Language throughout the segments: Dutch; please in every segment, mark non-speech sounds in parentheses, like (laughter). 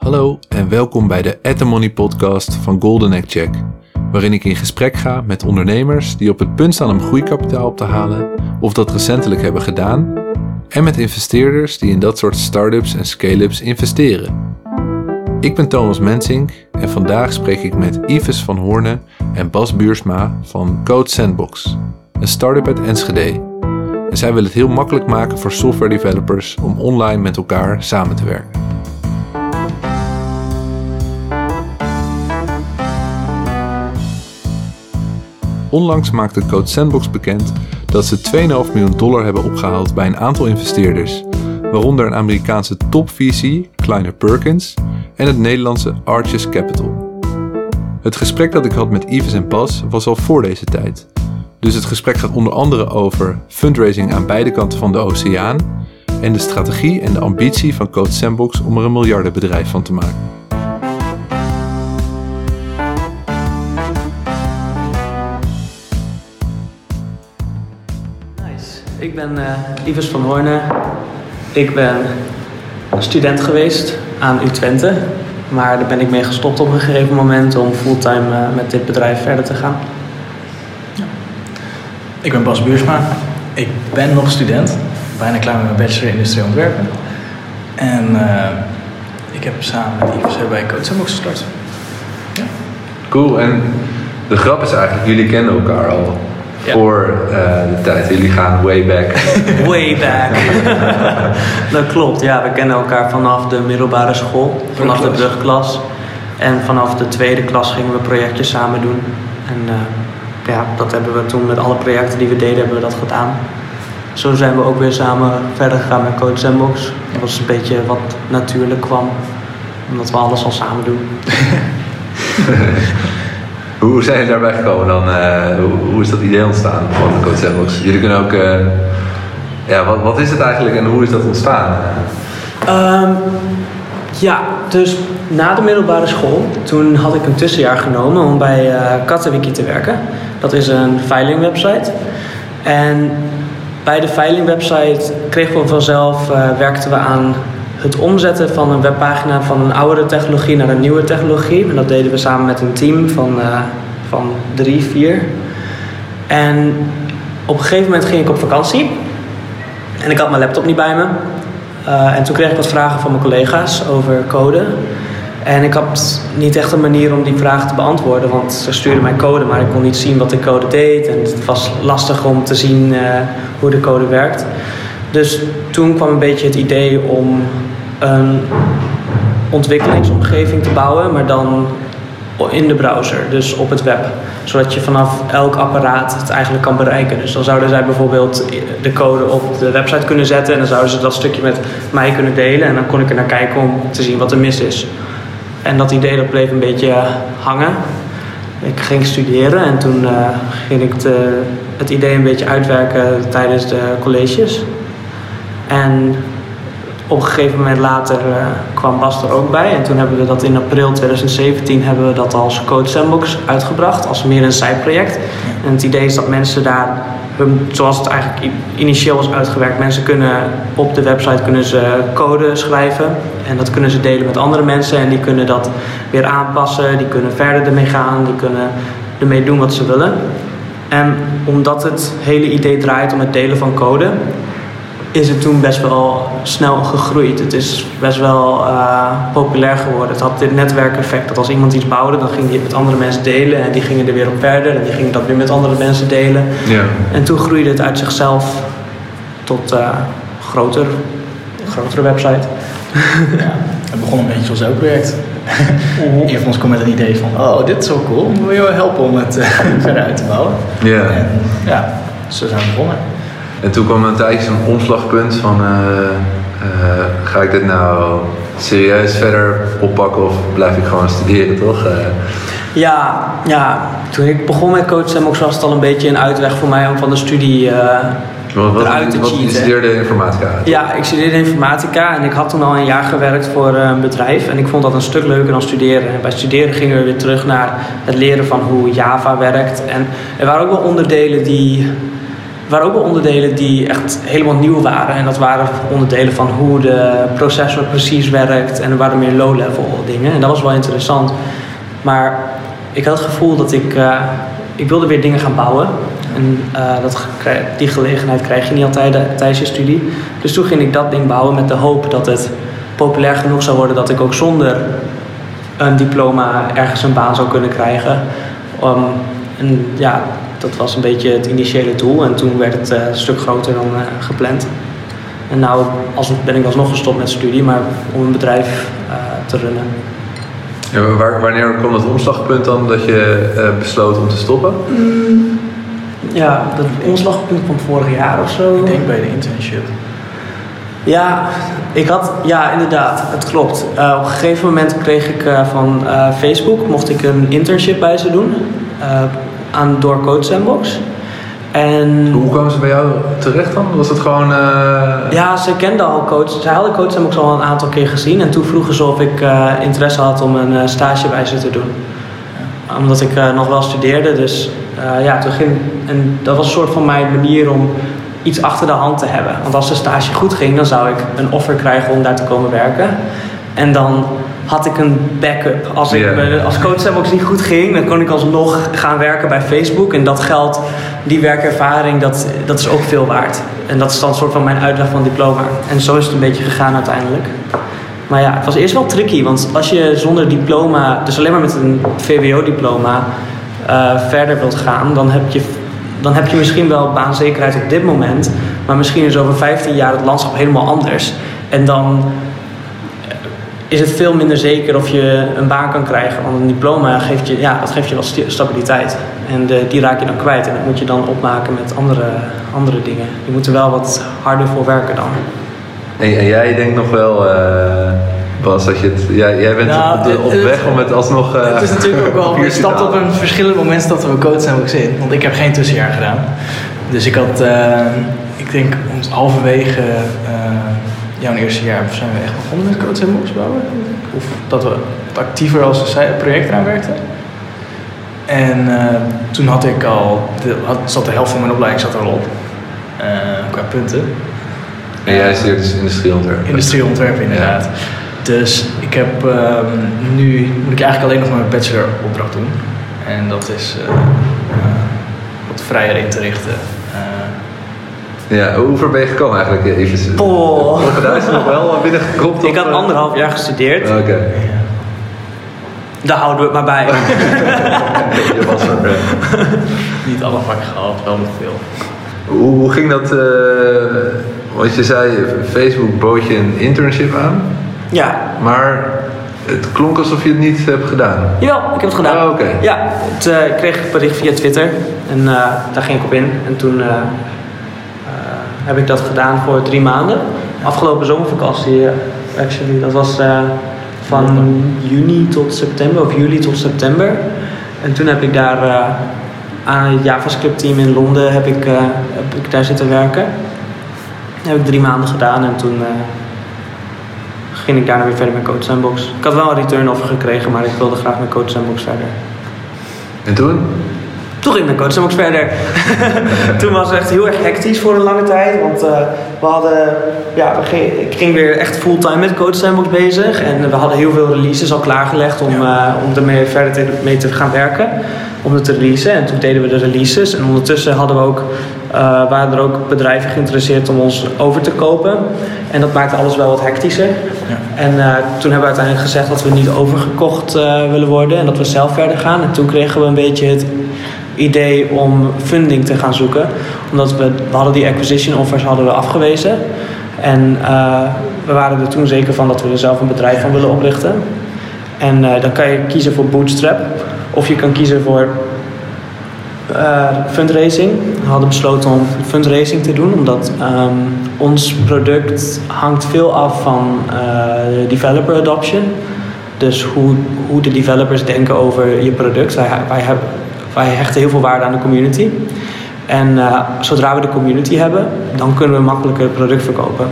Hallo en welkom bij de At the Money podcast van Golden Egg Check, waarin ik in gesprek ga met ondernemers die op het punt staan om groeikapitaal op te halen of dat recentelijk hebben gedaan, en met investeerders die in dat soort start-ups en scale-ups investeren. Ik ben Thomas Mensink en vandaag spreek ik met Yves van Hoorne en Bas Buursma van Code Sandbox, een start-up uit Enschede. En zij willen het heel makkelijk maken voor software developers om online met elkaar samen te werken. Onlangs maakte Code Sandbox bekend dat ze 2,5 miljoen dollar hebben opgehaald bij een aantal investeerders, waaronder een Amerikaanse topvisie, Kleiner Perkins, en het Nederlandse Arches Capital. Het gesprek dat ik had met Yves en Bas was al voor deze tijd. Dus het gesprek gaat onder andere over fundraising aan beide kanten van de oceaan en de strategie en de ambitie van Code Sandbox om er een miljardenbedrijf van te maken. Ik ben uh, van Hoorne. Ik ben student geweest aan U Twente. Maar daar ben ik mee gestopt op een gegeven moment om fulltime uh, met dit bedrijf verder te gaan. Ik ben Bas Buursma. Ik ben nog student. Bijna klaar met mijn bachelor industrieel ontwerpen. En uh, ik heb samen met Yves bij Code Sandbox gestart. Ja. Cool. En de grap is eigenlijk, jullie kennen elkaar al ja. voor uh, de tijd. Jullie gaan way back. (laughs) way back. (laughs) dat klopt, ja. We kennen elkaar vanaf de middelbare school, vanaf de brugklas. En vanaf de tweede klas gingen we projectjes samen doen. En uh, ja, dat hebben we toen met alle projecten die we deden, hebben we dat gedaan. Zo zijn we ook weer samen verder gegaan met Code Sandbox. Dat was een beetje wat natuurlijk kwam, omdat we alles al samen doen. (laughs) Hoe zijn jullie daarbij gekomen dan? Uh, hoe, hoe, is dat idee ontstaan van de Code Sandbox? Jullie kunnen ook... Uh, ja, wat, wat is het eigenlijk en hoe is dat ontstaan? Um, ja, dus na de middelbare school, toen had ik een tussenjaar genomen om bij uh, Kattenwiki te werken. Dat is een veilingwebsite. En bij de veilingwebsite kregen we vanzelf, werkten we aan het omzetten van een webpagina van een oudere technologie naar een nieuwe technologie. En dat deden we samen met een team van, uh, van drie, vier. En op een gegeven moment ging ik op vakantie. En ik had mijn laptop niet bij me. Uh, en toen kreeg ik wat vragen van mijn collega's over code. En ik had niet echt een manier om die vragen te beantwoorden, want ze stuurden mij code, maar ik kon niet zien wat de code deed. En het was lastig om te zien uh, hoe de code werkt. Dus toen kwam een beetje het idee om een ontwikkelingsomgeving te bouwen, maar dan in de browser, dus op het web. Zodat je vanaf elk apparaat het eigenlijk kan bereiken. Dus dan zouden zij bijvoorbeeld de code op de website kunnen zetten en dan zouden ze dat stukje met mij kunnen delen en dan kon ik er naar kijken om te zien wat er mis is. En dat idee dat bleef een beetje hangen. Ik ging studeren en toen uh, ging ik het idee een beetje uitwerken tijdens de colleges. En op een gegeven moment later uh, kwam Bas er ook bij. En toen hebben we dat in april 2017 hebben we dat als Code Sandbox uitgebracht. Als meer een zijproject. En het idee is dat mensen daar, hun, zoals het eigenlijk initieel was uitgewerkt. Mensen kunnen op de website kunnen ze code schrijven. En dat kunnen ze delen met andere mensen. En die kunnen dat weer aanpassen. Die kunnen verder ermee gaan. Die kunnen ermee doen wat ze willen. En omdat het hele idee draait om het delen van code is het toen best wel snel gegroeid. Het is best wel uh, populair geworden. Het had dit netwerkeffect dat als iemand iets bouwde, dan ging die het met andere mensen delen en die gingen er weer op verder en die gingen dat weer met andere mensen delen. Ja. En toen groeide het uit zichzelf tot uh, groter, grotere website. Ja, het begon een beetje als elk project. Een van ons kwam met een idee van, oh, dit is zo cool, wil je wel helpen om het uh, (laughs) verder uit te bouwen? Ja. En ja, zo zijn we begonnen. En toen kwam een tijdje zo'n omslagpunt van, uh, uh, ga ik dit nou serieus verder oppakken of blijf ik gewoon studeren, toch? Uh, ja, ja, toen ik begon met Coach Sandbox was het al een beetje een uitweg voor mij om van de studie wat, wat, eruit te wat, cheaten. Je studeerde informatica? Ja, ik studeerde informatica en ik had toen al een jaar gewerkt voor een bedrijf. En ik vond dat een stuk leuker dan studeren. En bij studeren gingen we weer terug naar het leren van hoe Java werkt. En er waren ook wel onderdelen die waren ook wel onderdelen die echt helemaal nieuw waren. En dat waren onderdelen van hoe de processor precies werkt. En er waren meer low-level dingen. En dat was wel interessant. Maar ik had het gevoel dat ik... Uh, ik wilde weer dingen gaan bouwen. En uh, dat, die gelegenheid krijg je niet altijd tijdens je studie. Dus toen ging ik dat ding bouwen met de hoop dat het populair genoeg zou worden... dat ik ook zonder een diploma ergens een baan zou kunnen krijgen. Um, en ja, dat was een beetje het initiële doel. En toen werd het uh, een stuk groter dan uh, gepland. En nu ben ik alsnog gestopt met studie, maar om een bedrijf uh, te runnen. Ja, waar, wanneer kwam het omslagpunt dan dat je besloot om te stoppen? Mm, ja, dat omslagpunt van vorig jaar of zo. Ik denk bij de internship. Ja, ik had, ja, inderdaad, het klopt. Uh, op een gegeven moment kreeg ik uh, van uh, Facebook, mocht ik een internship bij ze doen, aan, door Code Sandbox. En, Hoe kwamen ze bij jou terecht dan? Was het gewoon... Ja, ze kenden al Code, ze hadden Code Sandbox al een aantal keer gezien en toen vroegen ze of ik interesse had om een stage bij ze te doen. Omdat ik nog wel studeerde, dus ja, toen ging, en dat was een soort van mijn manier om iets achter de hand te hebben. Want als de stage goed ging, dan zou ik een offer krijgen om daar te komen werken. En dan had ik een backup. Als, ik, yeah. als coach niet goed ging, dan kon ik alsnog gaan werken bij Facebook. En dat geld, die werkervaring, dat, dat is ook veel waard. En dat is dan een soort van mijn uitleg van diploma. En zo is het een beetje gegaan uiteindelijk. Maar ja, het was eerst wel tricky, want als je zonder diploma, dus alleen maar met een VWO-diploma, uh, verder wilt gaan, dan heb je dan heb je misschien wel baanzekerheid op dit moment, maar misschien is over 15 jaar het landschap helemaal anders. En dan is het veel minder zeker of je een baan kan krijgen. Want een diploma geeft je, ja, dat geeft je wel stabiliteit. En de, die raak je dan kwijt. En dat moet je dan opmaken met andere, andere dingen. Je moet er wel wat harder voor werken dan. En, en jij denkt nog wel. Uh Bas, dat je het, ja, jij bent nou, op, weg om het alsnog. Uh, het is natuurlijk ook wel. Je (laughs) stapt op een verschillend moment dat we coach zijn ook zin. Want ik heb geen tussenjaar gedaan. Dus ik had, uh, ik denk, halverwege uh, jouw eerste jaar zijn we echt begonnen met coach en bouwen. Of dat we actiever als een project eraan werkten. En toen had ik al, de, had, zat de helft van mijn opleiding zat er al op. qua punten. En jij studeert dus industrieontwerp? Industrieontwerp, inderdaad. Dus ik heb um, nu moet ik eigenlijk alleen nog mijn bacheloropdracht doen. En dat is uh, wat vrijer in te richten. Uh, ja, hoe ver ben je gekomen eigenlijk? Even, oh. Daar is nog wel binnengekropt? Ik had anderhalf jaar gestudeerd. Oké. Okay. Daar houden we het maar bij. (laughs) je was er. (laughs) Niet alle vakken gehad, wel nog veel. Hoe, hoe ging dat? want je zei, Facebook bood je een internship aan. Ja. Maar het klonk alsof je het niet hebt gedaan. Ja, ik heb het gedaan. Oh, oké. Ja, het, uh, ik kreeg een bericht via Twitter en uh, daar ging ik op in. En toen uh, heb ik dat gedaan voor drie maanden. Afgelopen zomervakantie, actually. Dat was van juni tot september, of juli tot september. En toen heb ik daar aan het JavaScript team in Londen heb ik, heb ik daar zitten werken. Dat heb ik drie maanden gedaan en toen ging ik daarna weer verder met Coach Sandbox. Ik had wel een return offer gekregen, maar ik wilde graag met Coach Sandbox verder. En toen? Toen ging ik met Coach Sandbox verder. (laughs) toen was het echt heel erg hectisch voor een lange tijd. Want uh, we hadden, ja, we ging, ik ging weer echt fulltime met Coach Sandbox bezig. En we hadden heel veel releases al klaargelegd om, uh, om ermee verder te, mee te gaan werken. Om het te releasen. En toen deden we de releases. En ondertussen hadden we ook uh, waren er ook bedrijven geïnteresseerd om ons over te kopen. En dat maakte alles wel wat hectischer. Ja. En toen hebben we uiteindelijk gezegd dat we niet overgekocht willen worden en dat we zelf verder gaan. En toen kregen we een beetje het idee om funding te gaan zoeken. Omdat we, hadden die acquisition offers hadden we afgewezen. En we waren er toen zeker van dat we er zelf een bedrijf van willen oprichten. En dan kan je kiezen voor bootstrap. Of je kan kiezen voor uh, fundraising. We hadden besloten om fundraising te doen, omdat um, ons product hangt veel af van developer adoption. Dus hoe, hoe de developers denken over je product. Wij, wij, hebben, wij hechten heel veel waarde aan de community. En uh, zodra we de community hebben, dan kunnen we makkelijker product verkopen.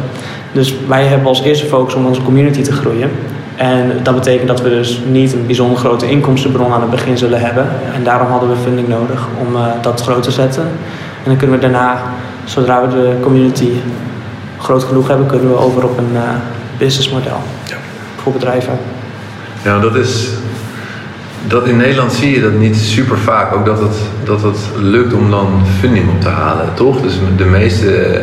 Dus wij hebben als eerste focus om onze community te groeien. En dat betekent dat we dus niet een bijzonder grote inkomstenbron aan het begin zullen hebben. En daarom hadden we funding nodig om uh, dat groot te zetten. En dan kunnen we daarna zodra we de community groot genoeg hebben, kunnen we over op een uh, businessmodel Ja. voor bedrijven. Ja, dat is. Dat in Nederland zie je dat niet super vaak. Ook dat het, dat het lukt om dan funding op te halen, toch? Dus de meeste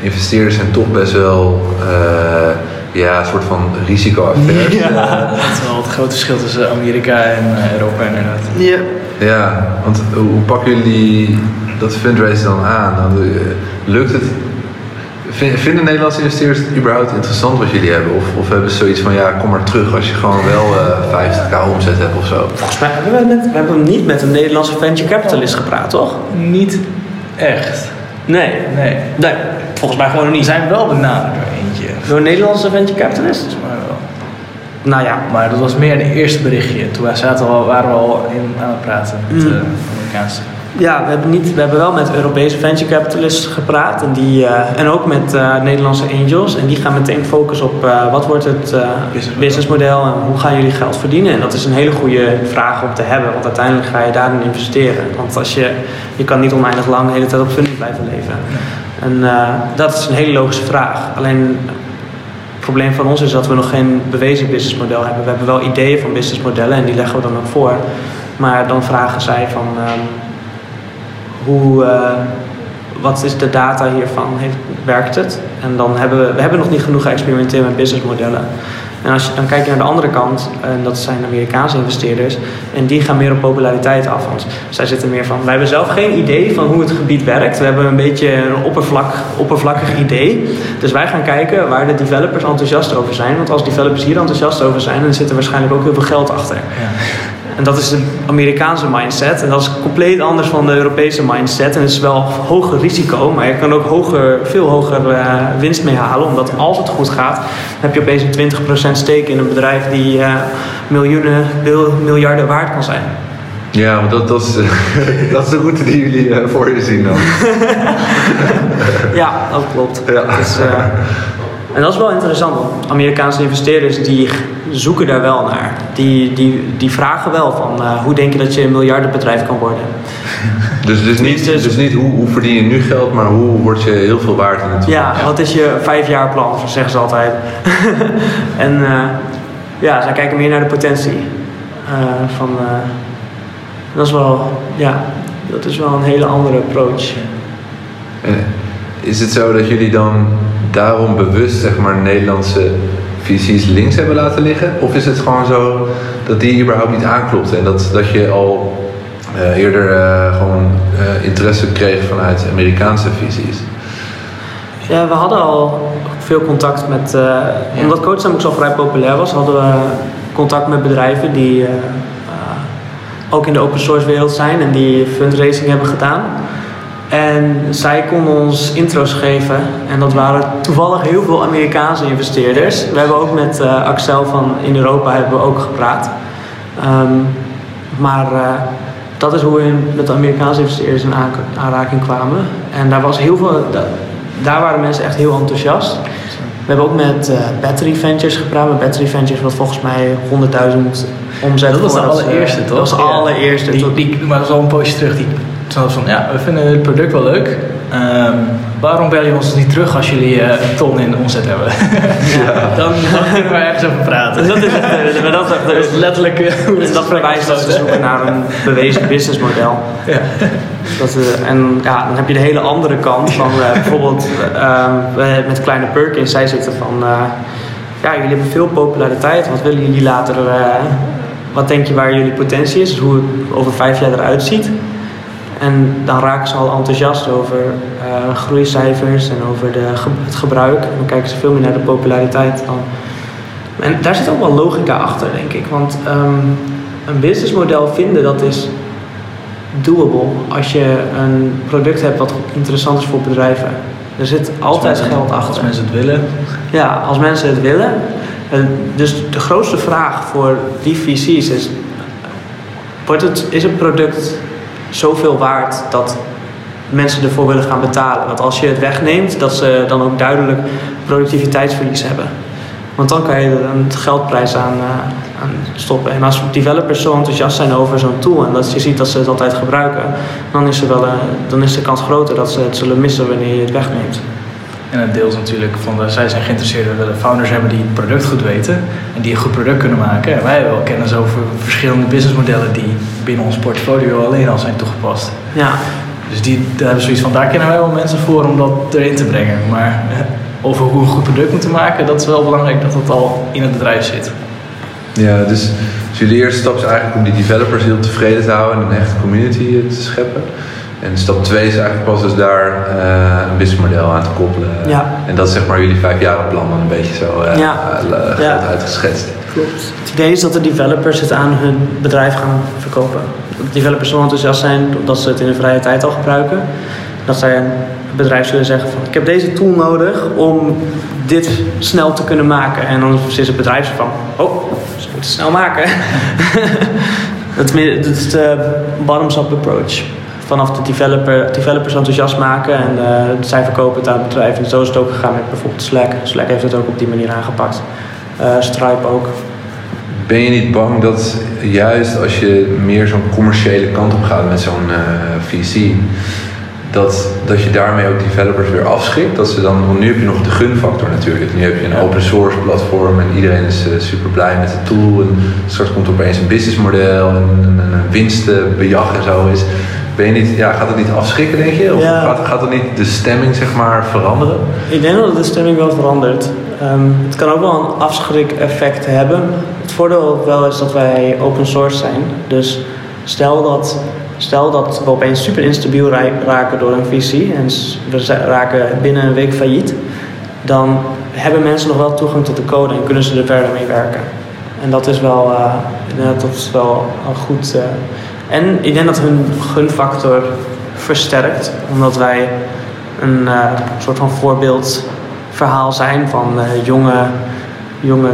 investeerders zijn toch best wel. eh, ja, een soort van risico-averse. Ja, (laughs) dat is wel het grote verschil tussen Amerika en eh, Europa inderdaad. Ja. Ja, want hoe pakken jullie dat fundraising dan aan? Dan, eh, lukt het? Vin- Vinden Nederlandse investeerders het überhaupt interessant wat jullie hebben? Of, of hebben ze zoiets van, ja, kom maar terug als je gewoon wel eh 50k omzet hebt of zo? Volgens mij hebben we, met, we hebben niet met een Nederlandse venture capitalist gepraat, toch? Niet echt. Nee. Nee. Nee, volgens mij gewoon nog We niet. zijn wel benaderd door eentje. Door een Nederlandse venture capitalist? Volgens mij wel. Nou ja, Maar dat was meer een eerste berichtje. Toen wij zaten al, waren we al in, aan het praten met Mm. de Amerikaanse. Ja, we hebben, niet, we hebben wel met Europese venture capitalists gepraat en, die, eh, en ook met eh, Nederlandse angels. En die gaan meteen focussen op eh, wat wordt het Businessmodel. en hoe gaan jullie geld verdienen. En dat is een hele goede vraag om te hebben, want uiteindelijk ga je daarin investeren. Want als je, je kan niet oneindig lang de hele tijd op funding blijven leven. En dat is een hele logische vraag. Alleen het probleem van ons is dat we nog geen bewezen businessmodel hebben. We hebben wel ideeën van businessmodellen en die leggen we dan ook voor. Maar dan vragen zij van ehm, hoe, eh, wat is de data hiervan? Heeft, werkt het? En dan hebben we, we hebben nog niet genoeg geëxperimenteerd met businessmodellen. En als je, dan kijk je naar de andere kant, en dat zijn Amerikaanse investeerders, en die gaan meer op populariteit af. Want zij zitten meer van, wij hebben zelf geen idee van hoe het gebied werkt. We hebben een beetje een oppervlak, oppervlakkig idee. Dus wij gaan kijken waar de developers enthousiast over zijn. Want als developers hier enthousiast over zijn, dan zit er waarschijnlijk ook heel veel geld achter. Ja. En dat is de Amerikaanse mindset. En dat is compleet anders dan de Europese mindset. En het is wel hoger risico, maar je kan ook hoger, veel hoger eh, winst mee halen. Omdat als het goed gaat, dan heb je opeens een 20% stake in een bedrijf die eh, miljoenen, mil- miljarden waard kan zijn. Ja, want dat, dat, is, (laughs) dat is de route die jullie eh, voor je zien dan. (laughs) Ja, dat klopt. Ja. Dus, en dat is wel interessant, want Amerikaanse investeerders die zoeken daar wel naar. Die, die, die vragen wel van eh, hoe denk je dat je een miljardenbedrijf kan worden? (laughs) Dus, dus, niet, dus niet hoe, hoe verdien je nu geld, maar hoe word je heel veel waard in toekomst. Ja, wat is je vijfjaarplan, zeggen ze altijd. (laughs) en eh, ja, zij kijken meer naar de potentie. eh, van, dat is wel, ja, dat is wel een hele andere approach. En is het zo dat jullie dan daarom bewust zeg maar, Nederlandse visies links hebben laten liggen? Of is het gewoon zo dat die überhaupt niet aanklopten en dat, dat je al eh, eerder eh, gewoon eh, interesse kreeg vanuit Amerikaanse visies? Ja, we hadden al veel contact met, omdat Coachsam ook zo vrij populair was, hadden we contact met bedrijven die ook in de open source wereld zijn en die fundraising hebben gedaan. En zij konden ons intro's geven en dat waren toevallig heel veel Amerikaanse investeerders. We hebben ook met eh, Axel van in Europa hebben we ook gepraat. Ehm, maar eh, dat is hoe we met de Amerikaanse investeerders in aanraking kwamen. En daar was heel veel, da- daar waren mensen echt heel enthousiast. We hebben ook met eh, Battery Ventures gepraat. Met Battery Ventures wat volgens mij 100.000 omzet Dat was de allereerste, toch? Dat was de allereerste. Die, die, maar dat is al een poosje terug. Die toen was van, ja, we vinden het product wel leuk. Ehm, waarom bel je ons niet terug als jullie eh, een ton in omzet hebben? (laughs) dan, dan kunnen we ergens over praten. dat is het. maar dat, dat, is letterlijk eh, hoe Dus het dat bewijst dat ze zoeken naar een bewezen businessmodel. Ja. Dat, eh, en ja, dan heb je de hele andere kant van eh, bijvoorbeeld ehm, met Kleine Perkins. Zij zitten van, ja, jullie hebben veel populariteit. Wat willen jullie later, wat denk je waar jullie potentie is? Dus hoe het over vijf jaar eruit ziet. En dan raken ze al enthousiast over eh, groeicijfers en over de, het gebruik. En dan kijken ze veel meer naar de populariteit dan. En daar zit ook wel logica achter, denk ik. Want ehm, een businessmodel vinden, dat is doable als je een product hebt wat interessant is voor bedrijven. Er zit altijd mensen- geld achter. Als mensen het willen. Ja, als mensen het willen. En Dus de grootste vraag voor die VC's is: wordt het, is het product zoveel waard dat mensen ervoor willen gaan betalen? Dat als je het wegneemt, dat ze dan ook duidelijk productiviteitsverlies hebben. Want dan kan je er een geldprijs aan, uh, aan stoppen. En als developers zo enthousiast zijn over zo'n tool en dat je ziet dat ze het altijd gebruiken, dan is, er wel, uh, dan is de kans groter dat ze het zullen missen wanneer je het wegneemt. En het deels natuurlijk van de, zij zijn geïnteresseerd, we willen founders hebben die het product goed weten en die een goed product kunnen maken. En wij hebben wel kennis over verschillende businessmodellen die binnen ons portfolio alleen al zijn toegepast. Ja. Dus die, daar hebben zoiets van, daar kennen wij wel mensen voor om dat erin te brengen. Maar over hoe we een goed product moeten maken, dat is wel belangrijk dat dat al in het bedrijf zit. Ja, dus, dus jullie eerste stap is eigenlijk om die developers heel tevreden te houden en een echte community te scheppen. En stap 2 is eigenlijk pas dus daar uh, een businessmodel aan te koppelen. Ja. En dat is zeg maar jullie vijfjarenplan dan een beetje zo uh, ja. uh, ja. uitgeschetst. Klopt. Het idee is dat de developers het aan hun bedrijf gaan verkopen. Dat de developers zo enthousiast zijn dat ze het in de vrije tijd al gebruiken. Dat zij een bedrijf zullen zeggen van ik heb deze tool nodig om dit snel te kunnen maken. En dan is het bedrijf van oh, ze moeten snel maken. (laughs) dat is de bottoms-up approach vanaf de developer, developers enthousiast maken en uh, zij verkopen het aan het bedrijf. En zo is het ook gegaan met bijvoorbeeld Slack. Slack heeft het ook op die manier aangepakt. Uh, Stripe ook. Ben je niet bang dat juist als je meer zo'n commerciële kant op gaat met zo'n uh, VC, dat, dat je daarmee ook developers weer afschrikt? Dat ze dan, want nu heb je nog de gunfactor natuurlijk. Nu heb je een open source platform en iedereen is super blij met de tool. En straks komt er opeens een businessmodel en een, een winstbejag en zo is. Ben je niet, ja, gaat het niet afschrikken, denk je? Of Ja. gaat, gaat het niet de stemming zeg maar, veranderen? Ik denk dat de stemming wel verandert. Ehm, het kan ook wel een afschrik-effect hebben. Het voordeel wel is dat wij open source zijn. Dus stel dat, stel dat we opeens super instabiel ra- raken door een VC en we raken binnen een week failliet, dan hebben mensen nog wel toegang tot de code en kunnen ze er verder mee werken. En dat is wel, eh, dat is wel een goed. eh, en ik denk dat hun gunfactor versterkt, omdat wij een eh, soort van voorbeeldverhaal zijn van eh, jonge, jonge,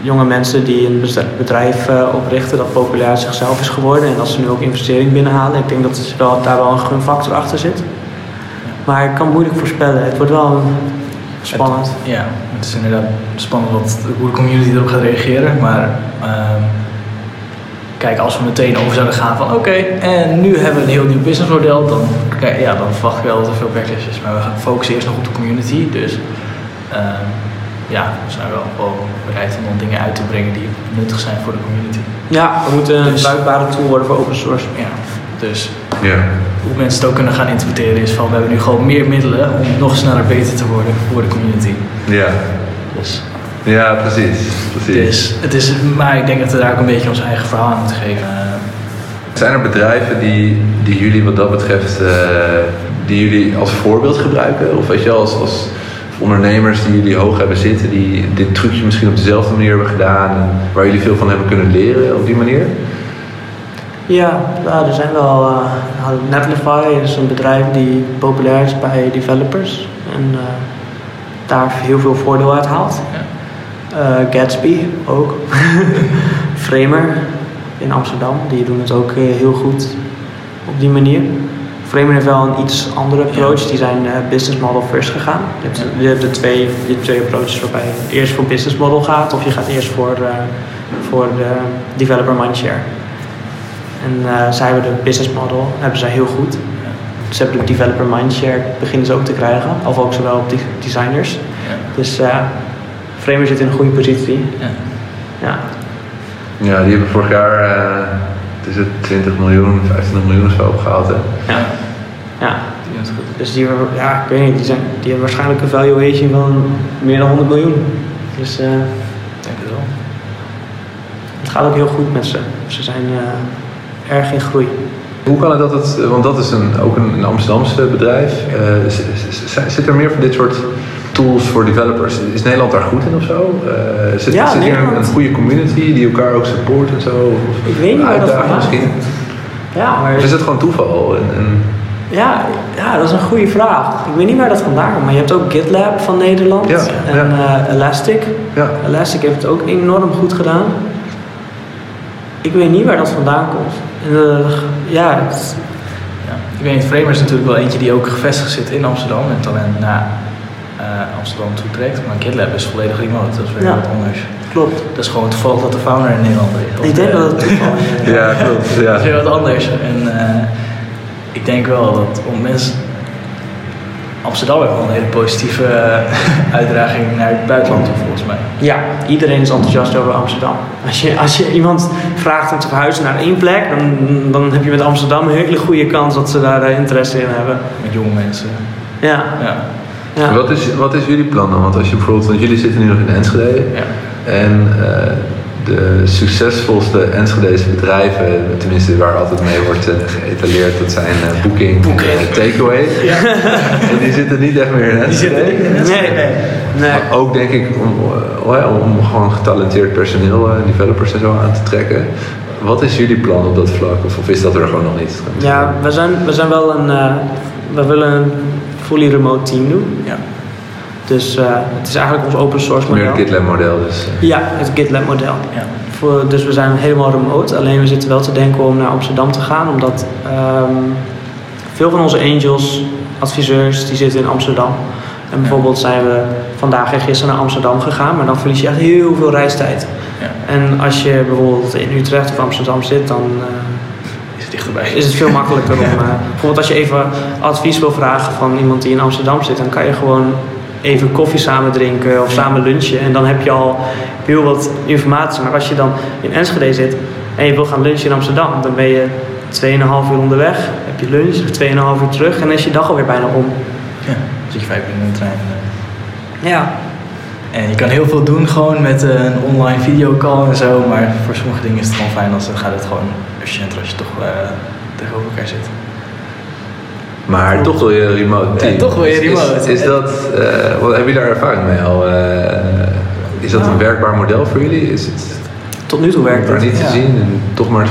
jonge mensen die een bedrijf eh, oprichten dat populair zichzelf is geworden en dat ze nu ook investering binnenhalen. Ik denk dat het wel, daar wel een gunfactor achter zit. Maar ik kan moeilijk voorspellen. Het wordt wel spannend. Ja, het is inderdaad spannend wat, hoe de community erop gaat reageren. Maar ehm, kijk, als we meteen over zouden gaan van oké, en nu hebben we een heel nieuw businessmodel, dan, kijk, ja, dan verwacht ik wel dat er veel backlash is. Maar we gaan focussen eerst nog op de community. Dus ehm, ja, we zijn wel gewoon bereid om dan dingen uit te brengen die nuttig zijn voor de community. Ja, we moeten een Dus- bruikbare tool worden voor open source. Ja, dus Ja. hoe mensen het ook kunnen gaan interpreteren is van we hebben nu gewoon meer middelen om nog sneller beter te worden voor de community. Ja. Dus ja, precies. precies. Dus het is, maar ik denk dat we daar ook een beetje ons eigen verhaal aan moeten geven. Zijn er bedrijven die, die jullie wat dat betreft, eh, die jullie als voorbeeld gebruiken? Of weet je wel, als, als ondernemers die jullie hoog hebben zitten, die dit trucje misschien op dezelfde manier hebben gedaan en waar jullie veel van hebben kunnen leren op die manier? Ja, nou, er zijn wel. nou, Netlify is een bedrijf die populair is bij developers en eh, daar heel veel voordeel uit haalt. Eh, Gatsby ook. (laughs) Framer in Amsterdam, die doen het ook eh, heel goed op die manier. Framer heeft wel een iets andere approach. Die zijn eh, business model first gegaan. Je hebt, je hebt de, twee, je hebt twee approaches waarbij je eerst voor business model gaat of je gaat eerst voor, eh, voor de developer mindshare. En eh, zij hebben de business model, hebben zij heel goed. Ze hebben de developer mindshare, beginnen ze ook te krijgen. Of ook zowel op de designers. Ja. Dus eh Framer zit in een goede positie. Ja. Ja. Ja, die hebben vorig jaar, eh, het is het 20 miljoen, 25 miljoen of zo opgehaald. Hè? Ja. ja. Die goed. Dus die, hebben- ja, ik weet niet, die, zijn, die hebben waarschijnlijk een valuation van meer dan 100 miljoen. Dus eh, Ik denk het wel. het gaat ook heel goed met ze. Ze zijn eh, erg in groei. Hoe kan het dat het, want dat is een, ook een, een Amsterdamse bedrijf, eh, zit er meer van dit soort tools voor developers? Is Nederland daar goed in of zo? Eh, zit, Ja, zit hier een, goede community die elkaar ook support en zo? Of Ik weet niet waar dat misschien? Ja, maar Of is het gewoon toeval? En, en, Ja, ja, dat is een goede vraag. Ik weet niet waar dat vandaan komt, maar je hebt ook GitLab van Nederland Ja, en eh, Elastic. ja. Elastic heeft het ook enorm goed gedaan. Ik weet niet waar dat vandaan komt. En, eh, ja, het- Ja. Ik weet niet, Framer is natuurlijk wel eentje die ook gevestigd zit in Amsterdam. En alleen na, eh, Amsterdam toetrekt. Maar GitLab is volledig remote, dat is weer Ja. wat anders. Klopt. Dat is gewoon toevallig dat de founder een Nederlander is. Ik denk dat het toevallig is. (laughs) Ja, klopt. Dat Ja. is weer wat anders. En eh, ik denk wel dat om mensen. Amsterdam heeft wel een hele positieve eh, (laughs) uitdaging naar het buitenland toe, volgens mij. Ja, iedereen is enthousiast over Amsterdam. Als je, als je iemand vraagt om te verhuizen naar één plek, dan, dan heb je met Amsterdam een hele goede kans dat ze daar interesse in hebben. Met jonge mensen. Ja, Ja. Ja. Wat, is, wat is jullie plan dan? Want als je bijvoorbeeld, want jullie zitten nu nog in Enschede. ja. En eh, de succesvolste Enschedese bedrijven, tenminste waar altijd mee wordt eh, geëtaleerd, dat zijn eh, Booking, Booking. en Takeaway. (laughs) En die zitten niet echt meer in Enschede. Nee, nee. Maar ook denk ik om, eh, om, gewoon getalenteerd personeel, developers en zo aan te trekken. Wat is jullie plan op dat vlak? Of, of is dat er gewoon nog niet? Ja, we zijn, we zijn wel een. we willen een fully remote team doen. ja. Dus eh, het is eigenlijk ons open source Meer model. het GitLab model dus. eh. Ja, het GitLab model. ja. Voor, dus we zijn helemaal remote. Alleen we zitten wel te denken om naar Amsterdam te gaan. Omdat ehm, veel van onze angels, adviseurs, die zitten in Amsterdam. En bijvoorbeeld zijn we vandaag en gisteren naar Amsterdam gegaan. Maar dan verlies je echt heel veel reistijd. Ja. En als je bijvoorbeeld in Utrecht of Amsterdam zit, dan eh, dichterbij? is het veel makkelijker om... eh, bijvoorbeeld als je even advies wil vragen van iemand die in Amsterdam zit... dan kan je gewoon even koffie samen drinken of samen lunchen. En dan heb je al heel wat informatie. Maar als je dan in Enschede zit en je wil gaan lunchen in Amsterdam... dan ben je 2,5 uur onderweg, heb je lunch, 2,5 uur terug... en dan is je dag alweer bijna om. Ja. Dan zit je vijf minuten in de trein. eh. Ja, En je kan heel veel doen gewoon met eh, een online videocall en zo. Maar voor sommige dingen is het gewoon fijn als dan gaat het gewoon efficiënter als je toch eh, tegenover elkaar zit. Maar toch wil je remote team. Ja, toch wil je Is- is- remote. Is, dat, eh, wat, hebben jullie daar ervaring mee al? eh, is dat een werkbaar model voor jullie? Is het tot nu toe werkt maar het. niet te zien en toch maar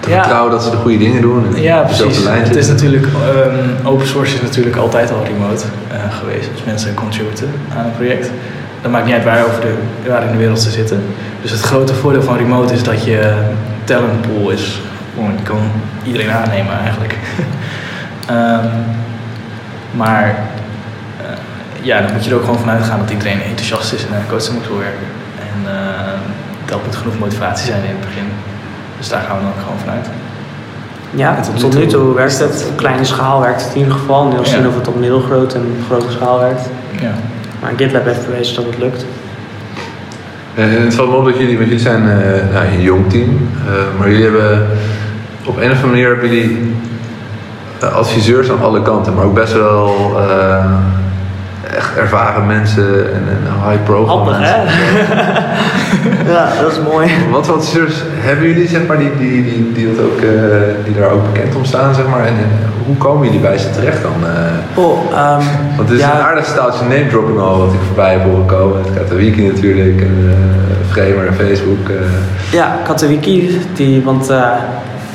te vertrouwen dat ze de goede dingen doen? En Ja, precies. Het is natuurlijk, ehm, open source is natuurlijk altijd al remote geweest. Als mensen contributen aan een project. Dat maakt niet uit waar, over de, waar in de wereld ze zitten. Dus het grote voordeel van remote is dat je talent pool is. Gewoon, kan iedereen aannemen eigenlijk. (laughs) Ehm, maar eh, ja, dan moet je er ook gewoon vanuit gaan dat iedereen enthousiast is en naar een coach moet wil werken. En eh, dat moet genoeg motivatie zijn in het begin. Dus daar gaan we dan ook gewoon vanuit. Ja, tot nu tot nu toe toe werkt het. Op kleine schaal werkt het in ieder geval. Nu zien of het op middelgroot en grote schaal werkt. Ja. Maar GitLab heeft bewezen dat het lukt. En het valt me op dat jullie, want jullie zijn eh, nou, een jong team, eh, maar jullie hebben op een of andere manier hebben jullie eh, adviseurs aan alle kanten, maar ook best wel eh, echt ervaren mensen en, en high profile Handig, mensen. hè? (laughs) (laughs) ja, dat is mooi. Wat voor adviseurs hebben jullie, zeg maar, die, die, die, die, dat ook, eh, die daar ook bekend om staan, zeg maar, en, en hoe komen jullie bij ze terecht dan? eh? Oh, ehm, Want het is ja, een aardig staaltje name dropping al wat ik voorbij heb horen komen. Het gaat de wiki natuurlijk en uh, Framer en Facebook. eh. Ja, Katowiki, die, want eh,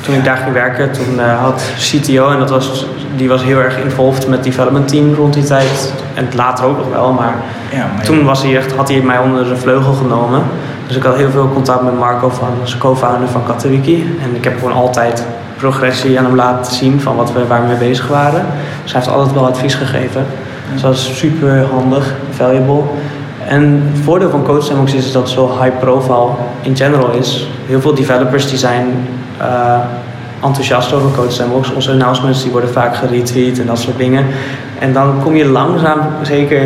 toen ik daar ging werken, toen eh, had CTO, en dat was, die was heel erg involved met het development team rond die tijd. En later ook nog wel, maar Ja, maar toen was hij echt, had hij mij onder de vleugel genomen. Dus ik had heel veel contact met Marco, van, co-founder van Katowiki. En ik heb gewoon altijd progressie aan hem laten zien van wat we, waar we mee bezig waren. Dus hij heeft altijd wel advies gegeven. Dus dat is super handig, valuable. En het voordeel van CodeSandbox is dat het zo high profile in general is. Heel veel developers die zijn eh, enthousiast over CodeSandbox. Onze announcements die worden vaak geretweet en dat soort dingen. En dan kom je langzaam zeker